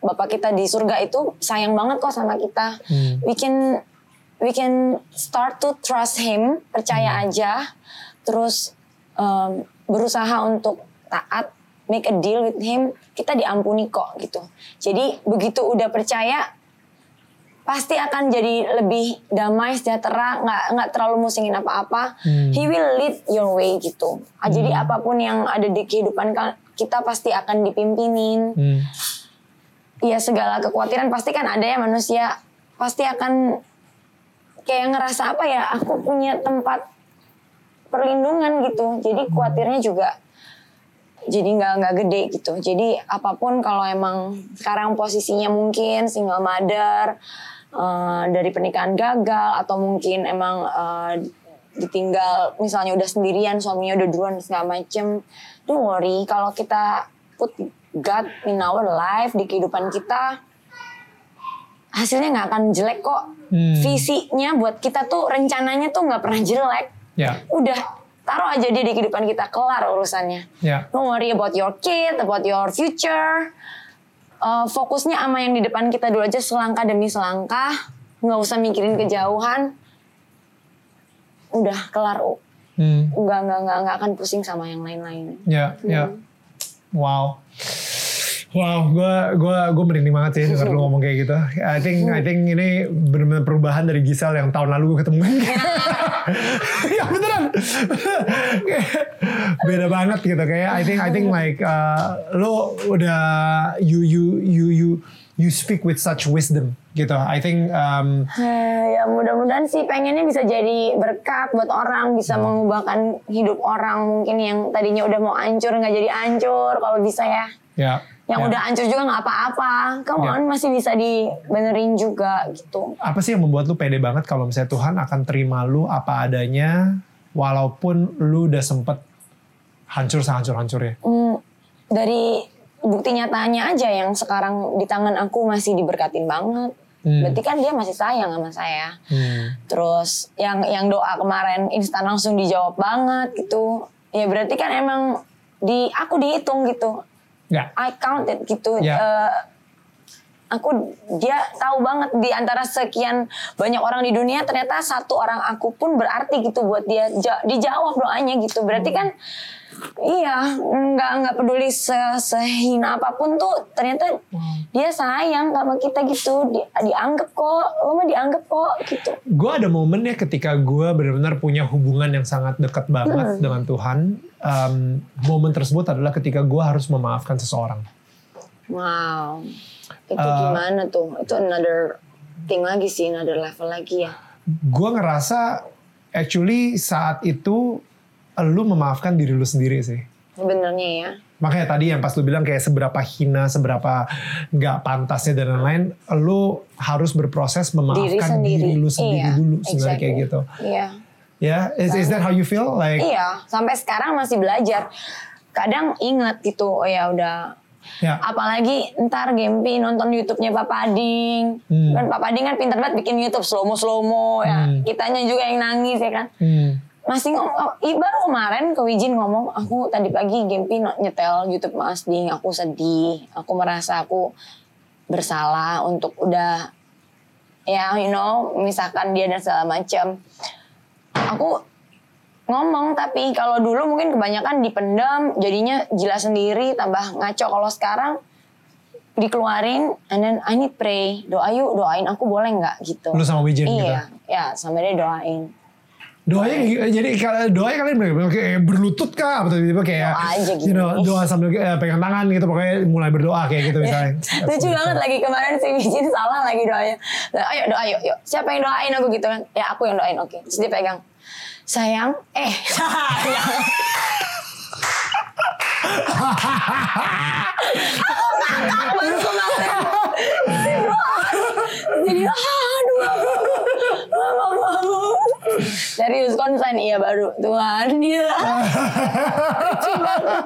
bapak kita di surga itu sayang banget kok sama kita. Hmm. We can we can start to trust him, percaya aja, terus um, berusaha untuk taat, make a deal with him, kita diampuni kok gitu. Jadi begitu udah percaya, pasti akan jadi lebih damai sejahtera nggak nggak terlalu musingin apa-apa. Hmm. he will lead your way gitu. Ah, jadi apa pun yang ada di kehidupan kita pasti akan dipimpinin. Hmm. ya segala kekhawatiran pasti kan ada ya manusia. Pasti akan kayak ngerasa apa ya aku punya tempat perlindungan gitu. Jadi khawatirnya juga jadi nggak nggak gede gitu. Jadi apa pun kalau emang sekarang posisinya mungkin single mother eh, dari pernikahan gagal atau mungkin emang eh, ditinggal misalnya udah sendirian suaminya udah duluan segala macem don't worry. Kalau kita put God in our life di kehidupan kita hasilnya nggak akan jelek kok. Hmm. visinya buat kita tuh rencananya tuh nggak pernah jelek. Ya, udah taruh aja dia di kehidupan kita kelar urusannya ya. don't worry about your kid about your future Uh, fokusnya sama yang di depan kita dulu aja selangkah demi selangkah nggak usah mikirin kejauhan udah kelar Hmm. nggak nggak nggak nggak akan pusing sama yang lain-lain Ya, ya. Wow. Wow, gue gua gua merinding banget sih denger lu ngomong kayak gitu. I think I think ini benar-benar perubahan dari Gisel yang tahun lalu gue ketemu. ya beneran. Beda banget gitu kayak I think I think like uh, lo udah you you you you you speak with such wisdom gitu. I think um, ya mudah-mudahan sih pengennya bisa jadi berkat buat orang bisa mengubahkan hidup orang mungkin yang tadinya udah mau hancur nggak jadi hancur kalau bisa ya ya. Yang ya. udah hancur juga nggak apa-apa come Ya. masih bisa dibenerin juga gitu apa sih yang membuat lu pede banget kalau misalnya Tuhan akan terima lu apa adanya walaupun lu udah sempet hancur sehancur-hancurnya. Hmm, dari bukti nyatanya aja yang sekarang di tangan aku masih diberkatin banget Hmm. berarti kan dia masih sayang sama saya Hmm. Terus yang yang doa kemarin instan langsung dijawab banget gitu. Ya berarti kan emang di aku dihitung gitu. Ya. I counted gitu. Ya. Eh, aku dia tahu banget di antara sekian banyak orang di dunia ternyata satu orang aku pun berarti gitu buat dia Ja- dijawab doanya gitu. Berarti kan iya nggak nggak peduli se- sehina apa pun tuh ternyata dia sayang sama kita gitu. Di- dianggap kok, lo mah dianggap kok gitu. Gue ada momennya ketika gue benar-benar punya hubungan yang sangat dekat banget dengan Tuhan. Um, momen tersebut adalah ketika gue harus memaafkan seseorang. Wow. Itu Uh, gimana tuh? Itu another thing lagi sih, another level lagi ya. Gue ngerasa actually saat itu lu memaafkan diri lu sendiri sih. Sebenarnya ya. Makanya tadi yang pas lu bilang kayak seberapa hina, seberapa nggak pantasnya dan lain-lain, lu harus berproses Diri memaafkan diri, sendiri. lu sendiri Iya, dulu sebenarnya exactly. kayak gitu. Iya. Ya, is, is that how you feel? Like, Iya, sampai sekarang masih belajar. Kadang inget gitu, oh ya udah ya, Apalagi ntar Gempi nonton YouTube-nya Papa Ading. Hmm. Kan Papa Ading kan pinter banget bikin YouTube slow-mo-slow ya. Hmm. Kitanya juga yang nangis ya kan. hmm, Masih ngomong, oh, baru kemarin ke Wijin ngomong, aku tadi pagi Gempi nyetel YouTube Mas Ding, aku sedih, aku merasa aku bersalah untuk udah ya you know misalkan dia dan segala macam. Aku ngomong tapi kalau dulu mungkin kebanyakan dipendam jadinya gila sendiri tambah ngaco. Kalau sekarang dikeluarin and then I need pray. Doa yuk doain aku boleh nggak gitu. Lu sama Wijen gitu? iya ya sama dia doain. Doanya jadi kalau doanya kalian kayak berlutut kah? Atau tiba-tiba kayak Doa aja you know, doa sambil eh, pegang tangan gitu pokoknya mulai berdoa kayak gitu misalnya. lucu banget lagi kemarin si Wijin salah lagi doanya. Ayo doa yuk yuk. Siapa yang doain aku gitu kan? Ya aku yang doain oke. Terus dia pegang sayang eh. Sayang aku kemarin jadi aduh serius konsen iya baru Tuhan dia banget.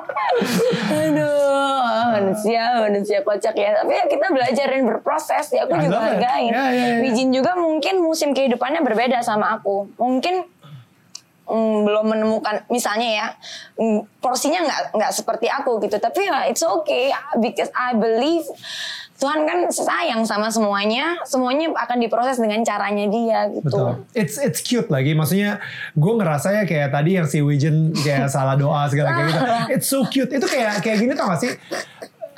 aduh manusia manusia kocak ya. Tapi ya kita belajar dan berproses. Ya aku juga hargain. Yeah, yeah, yeah. Wijin juga mungkin musim kehidupannya berbeda sama aku. Mungkin mm, belum menemukan misalnya ya mm, porsinya nggak nggak seperti aku gitu tapi ya it's okay because I believe Tuhan kan sayang sama semuanya semuanya akan diproses dengan caranya dia gitu Betul. It's it's cute lagi. Maksudnya gue ngerasa ya kayak tadi yang si Wijen kayak salah doa segala kayak gitu. It's so cute. Itu kayak kayak gini tau gak sih?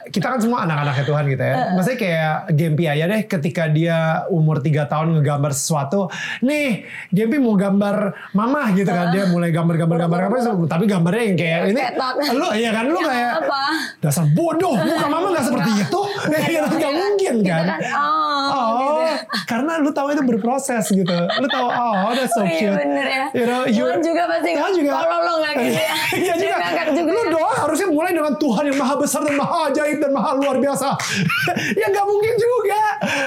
Kita kan semua anak-anaknya Tuhan gitu ya. Maksudnya kayak Gempi aja deh ketika dia umur 3 tahun ngegambar sesuatu. Nih, Gempi mau gambar mama gitu kan. Dia mulai gambar-gambar-gambar gambar, tapi gambarnya yang kayak ini. Ketot. Lu iya kan lu Ya, kayak apa? dasar bodoh. Muka mama gak seperti itu. Gak, mungkin kan. kan oh, Oh, karena lu tahu itu berproses gitu. Lu tahu, oh, that's so Oh, iya cute. bener ya. You know, you, Tuhan juga pasti Tuhan juga. kalau lo nggak gitu ya. Iya juga. juga Lu ya. doa harusnya mulai dengan Tuhan yang maha besar dan maha ajaib dan maha luar biasa. ya nggak mungkin juga.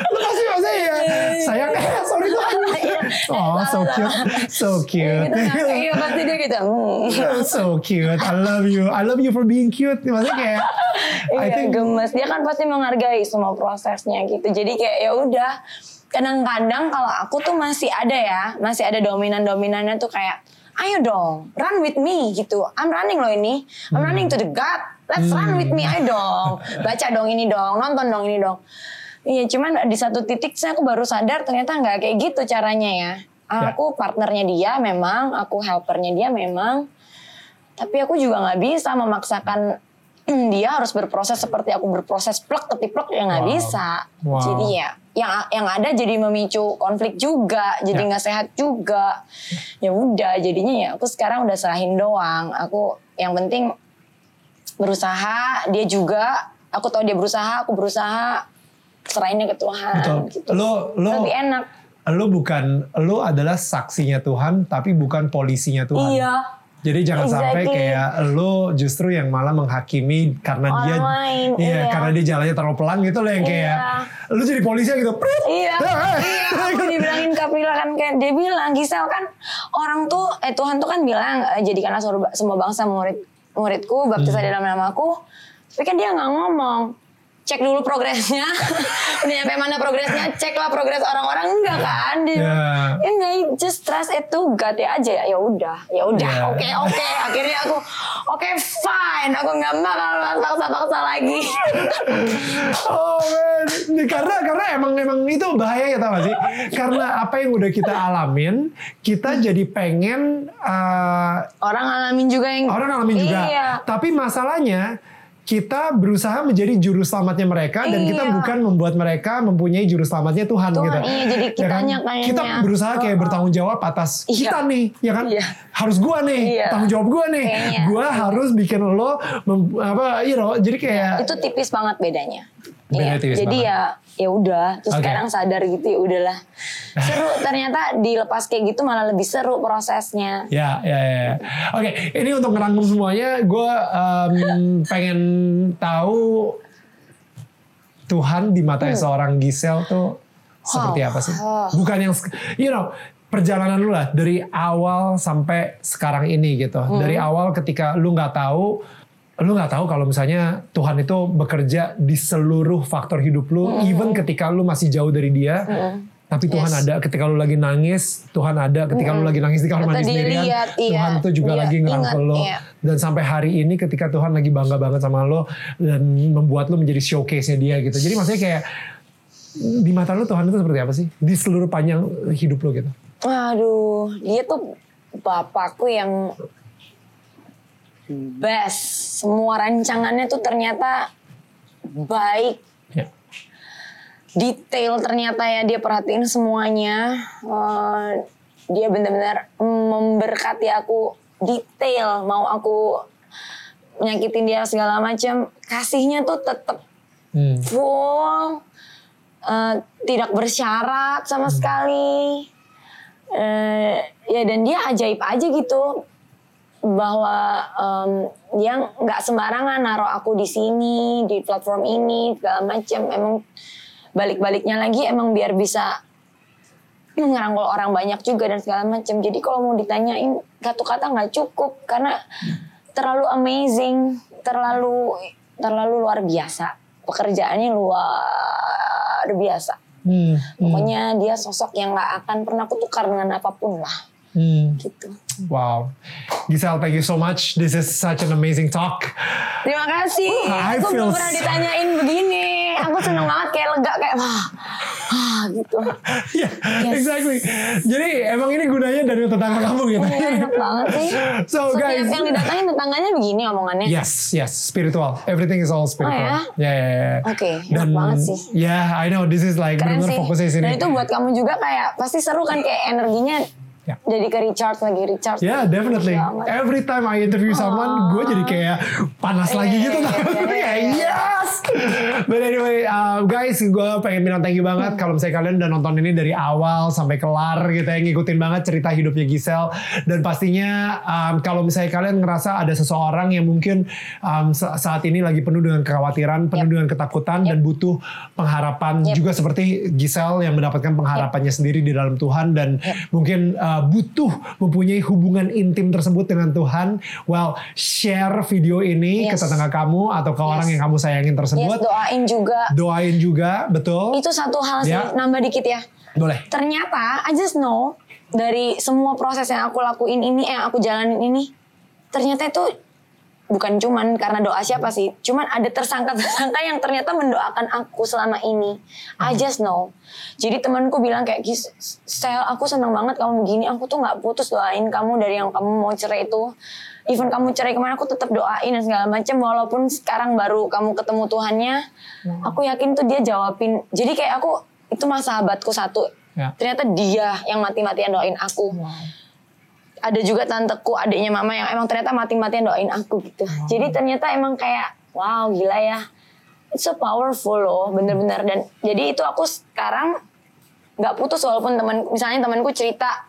Lu pasti maksudnya ya, sayang, eh, sorry Tuhan. oh, so cute. So cute. Kita nggak- iya pasti dia gitu. Hmm. so cute. I love you. I love you for being cute. Maksudnya kayak, I Iya think gemes. Dia kan pasti menghargai semua prosesnya gitu. Jadi kayak ya udah. Kadang-kadang kalau aku tuh masih ada ya, masih ada dominan-dominannya tuh kayak, ayo dong, run with me gitu. I'm running loh ini, I'm running to the God. Let's run with me, ayo dong. Baca dong ini dong, nonton dong ini dong. Iya, cuman di satu titik saya aku baru sadar ternyata nggak kayak gitu caranya ya. Aku partnernya dia memang, aku helpernya dia memang. Tapi aku juga nggak bisa memaksakan dia harus berproses seperti aku berproses plek ketiplek ya nggak Wow. bisa. Wow. Jadi ya yang yang ada jadi memicu konflik juga, jadi Ya. nggak sehat juga. Ya udah, jadinya ya aku sekarang udah serahin doang. Aku yang penting berusaha, dia juga. Aku tahu dia berusaha, aku berusaha. Serahinnya ke Tuhan. Betul. Gitu. Lo lo Lebih enak. lo bukan lo adalah saksinya Tuhan tapi bukan polisinya Tuhan. Iya. Jadi jangan sampai Exactly. kayak lo justru yang malah menghakimi karena Orang dia lain, iya, iya. karena dia jalannya terlalu pelan gitu loh yang kayak Iya. lo jadi polisi gitu. Prit. Iya, eh. iya. Aku dibilangin Kapila kan kayak dia bilang Gisel kan orang tuh eh Tuhan tuh kan bilang eh, jadikanlah semua bangsa murid muridku baptis Hmm. dalam namaku. Tapi kan dia nggak ngomong. Cek dulu progresnya. Udah nyampe mana progresnya? Ceklah progres orang-orang enggak kan? Dia. Ya enggak, just trust itu God ya aja ya. Ya udah, ya udah. Iya. Oke, oke. Akhirnya aku oke fine. Aku nggak bakal paksa-paksa lagi. Oh man, karena karena emang emang itu bahaya ya tau gak sih? Karena apa yang udah kita alamin, kita jadi pengen uh, Orang ngalamin juga yang orang ngalamin juga. Iya. Tapi masalahnya kita berusaha menjadi juru selamatnya mereka dan kita Iya. bukan membuat mereka mempunyai juru selamatnya Tuhan, Tuhan, gitu. iya, jadi Ya kan? kayaknya. Kita berusaha kayak Oh, oh. bertanggung jawab atas Iya. kita nih, ya kan? Iya. Harus gua nih, Iya. tanggung jawab gua nih. Kayaknya. Gua harus bikin lo mem- apa, you know, jadi kayak itu tipis banget bedanya. Iya, Jadi banget. ya ya udah, terus Oke. sekarang sadar gitu ya udahlah. Seru ternyata dilepas kayak gitu malah lebih seru prosesnya. Ya, ya, ya. ya. Oke, ini untuk ngerangkum semuanya, gue pengen tahu Tuhan di mata seorang Gisel tuh seperti apa sih? Oh. Bukan yang, you know, perjalanan lu lah dari awal sampai sekarang ini gitu. Dari awal ketika lu nggak tahu, lu nggak tahu kalau misalnya Tuhan itu bekerja di seluruh faktor hidup lu, even ketika lu masih jauh dari Dia. Tapi Tuhan Yes. ada ketika lu lagi nangis, Tuhan ada ketika lu lagi nangis di kamar mandi sendirian. iya. Tuhan tuh juga Dia lagi ngerangkul lo. iya. Dan sampai hari ini ketika Tuhan lagi bangga banget sama lo dan membuat lo menjadi showcase-nya dia gitu. Jadi maksudnya kayak di mata lo Tuhan itu seperti apa sih? Di seluruh panjang hidup lo gitu. Aduh, dia tuh bapakku yang best. Semua rancangannya tuh ternyata baik, Ya. detail ternyata ya dia perhatiin semuanya. Eh, dia benar-benar memberkati aku detail. Mau aku nyakitin dia segala macam, kasihnya tuh tetap Hmm. full, eh, tidak bersyarat sama sekali. Eh, ya dan dia ajaib aja gitu bahwa em, dia nggak sembarangan naruh aku di sini di platform ini segala macam emang balik-baliknya lagi emang biar bisa ngerangkul orang banyak juga dan segala macam jadi kalau mau ditanyain satu kata nggak cukup karena terlalu amazing terlalu terlalu luar biasa. Pekerjaannya luar biasa. Hmm, hmm, Pokoknya dia sosok yang nggak akan pernah kutukar dengan apa pun lah. Hmm. Gitu. Wow. Giselle, thank you so much. This is such an amazing talk. Terima kasih. I Aku belum pernah ditanyain begini. Aku seneng banget kayak lega kayak wah, ah gitu. yeah, Yes. exactly. Jadi emang ini gunanya dari tetangga kamu gitu. Iya enak banget sih. So, Setiap guys. yang didatangin tetangganya begini omongannya. Yes, yes, spiritual. Everything is all spiritual. Oh, ya? Ya, ya, ya. Oke, enak banget sih. Yeah, I know. This is like sih. fokusnya sini. Dan itu buat kamu juga kayak pasti seru kan kayak energinya Ya. jadi ke recharge lagi recharge. Yeah, definitely. Banget. Every time I interview someone, gue jadi kayak panas lagi Iya, gitu. iya, iya, iya, iya. yes. But anyway, uh, guys, gue pengen bilang thank you Hmm. banget kalau misalnya kalian udah nonton ini dari awal sampai kelar gitu ya, ngikutin banget cerita hidupnya Giselle. Dan pastinya um, kalau misalnya kalian ngerasa ada seseorang yang mungkin um, sa- saat ini lagi penuh dengan kekhawatiran, penuh Yep. dengan ketakutan dan butuh pengharapan Yep. juga seperti Giselle yang mendapatkan pengharapannya sendiri di dalam Tuhan dan mungkin uh, butuh mempunyai hubungan intim tersebut dengan Tuhan. Well, share video ini ke Yes. tetangga kamu atau ke orang Yes. yang kamu sayangin Yes, tersebut. doain juga. Doain juga, betul. Itu satu hal sih, Ya. nambah dikit ya. Boleh. Ternyata I just know dari semua proses yang aku lakuin ini, eh, yang aku jalanin ini, ternyata itu bukan cuman karena doa siapa sih, cuman ada tersangka-tersangka yang ternyata mendoakan aku selama ini. I just know. Jadi temanku bilang kayak, Sel, aku senang banget kamu begini, aku tuh nggak putus doain kamu dari yang kamu mau cerai itu. Even kamu cerai ke mana, aku tetap doain dan segala macam. Walaupun sekarang baru kamu ketemu Tuhannya, aku yakin tuh dia jawabin. Jadi kayak aku itu mah sahabatku satu. Ya. Ternyata dia yang mati-matian doain aku ada juga tanteku adiknya mama yang emang ternyata mati-matian doain aku gitu. Jadi ternyata emang kayak wow gila ya. It's so powerful loh bener-bener. Dan jadi itu aku sekarang nggak putus walaupun teman misalnya temanku cerita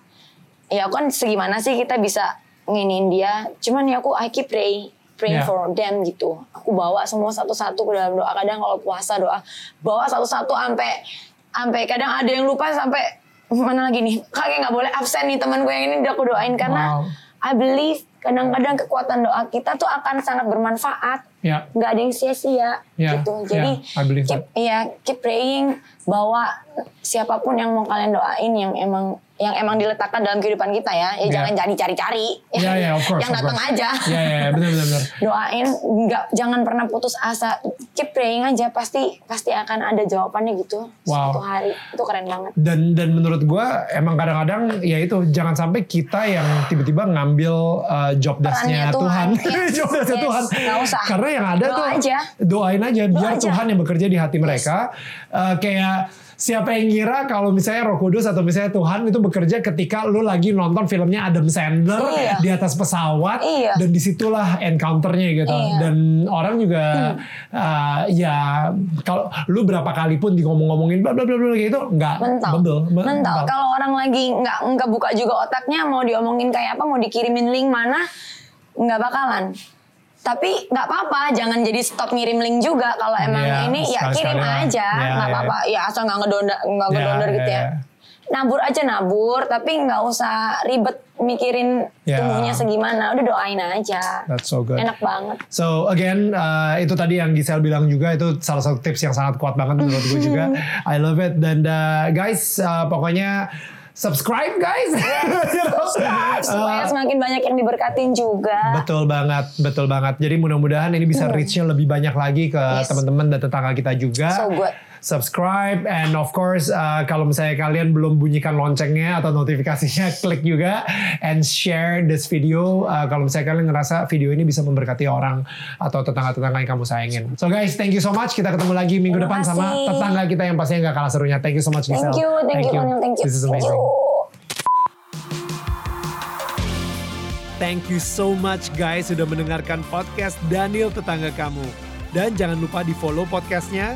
ya aku kan segimana sih kita bisa nginin dia? Cuman ya aku I keep pray praying Yeah. for them gitu. Aku bawa semua satu-satu ke dalam doa. Kadang kalau puasa doa bawa satu-satu sampai sampai kadang ada yang lupa sampai mana lagi nih? Kakek nggak boleh absen nih teman gue yang ini udah aku doain. Karena Wow. I believe kadang-kadang kekuatan doa kita tuh akan sangat bermanfaat. Ya. nggak ada yang sia-sia Ya, gitu. Ya, jadi believe keep, ya keep praying bahwa siapa pun yang mau kalian doain yang emang yang emang diletakkan dalam kehidupan kita ya ya Ya. jangan jadi cari-cari Ya, ya, of course. yang datang aja Ya, ya, ya, benar, benar, benar. doain nggak jangan pernah putus asa keep praying aja pasti pasti akan ada jawabannya gitu Wow. suatu hari itu keren banget dan dan menurut gua emang kadang-kadang ya itu jangan sampai kita yang tiba-tiba ngambil uh, job desk-nya Tuhan, Tuhan. Yes. job desk-nya Yes. Tuhan. Nggak usah. Karena yang ada Doa tuh aja. doain aja biar aja. Tuhan yang bekerja di hati mereka. Uh, kayak siapa yang ngira kalau misalnya Roh Kudus atau misalnya Tuhan itu bekerja ketika lu lagi nonton filmnya Adam Sandler Iya. di atas pesawat Iya. dan di situlah encounternya gitu. Iya. Dan orang juga uh, ya kalau lu berapa kali pun di ngomong-ngomongin bla bla bla bla gitu nggak mental bebel, be- mental kalau orang lagi nggak nggak buka juga otaknya mau diomongin kayak apa mau dikirimin link mana nggak bakalan tapi nggak apa-apa jangan jadi stop ngirim link juga kalau emang Iya, ini ya kirim aja Iya, nggak iya, apa-apa ya asal nggak ngedonder nggak Iya, ngedonder gitu iya, ya iya. nabur aja nabur tapi nggak usah ribet mikirin Iya. tumbuhnya segimana udah doain aja That's so good. enak banget So again, uh, itu tadi yang Giselle bilang juga itu salah satu tips yang sangat kuat banget menurut gue juga. I love it. Dan uh, guys, uh, pokoknya subscribe guys. You know? supaya Uh, semakin banyak yang diberkatin juga Betul banget, betul banget. Jadi mudah-mudahan ini bisa reach-nya lebih banyak lagi ke Yes. teman-teman dan tetangga kita juga. So good. Subscribe and of course uh, kalau misalnya kalian belum bunyikan loncengnya atau notifikasinya, klik juga and share this video. Uh, kalau misalnya kalian ngerasa video ini bisa memberkati orang atau tetangga-tetangga yang kamu sayangin. So guys, thank you so much. Kita ketemu lagi minggu Terima depan sama kasih. tetangga kita yang pastinya nggak kalah serunya. Thank you so much, Giselle. thank you thank, you Onil thank you This is Thank amazing. you. Thank you so much guys sudah mendengarkan podcast Daniel Tetangga Kamu. Dan jangan lupa di follow podcastnya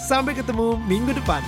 Sampai ketemu minggu depan.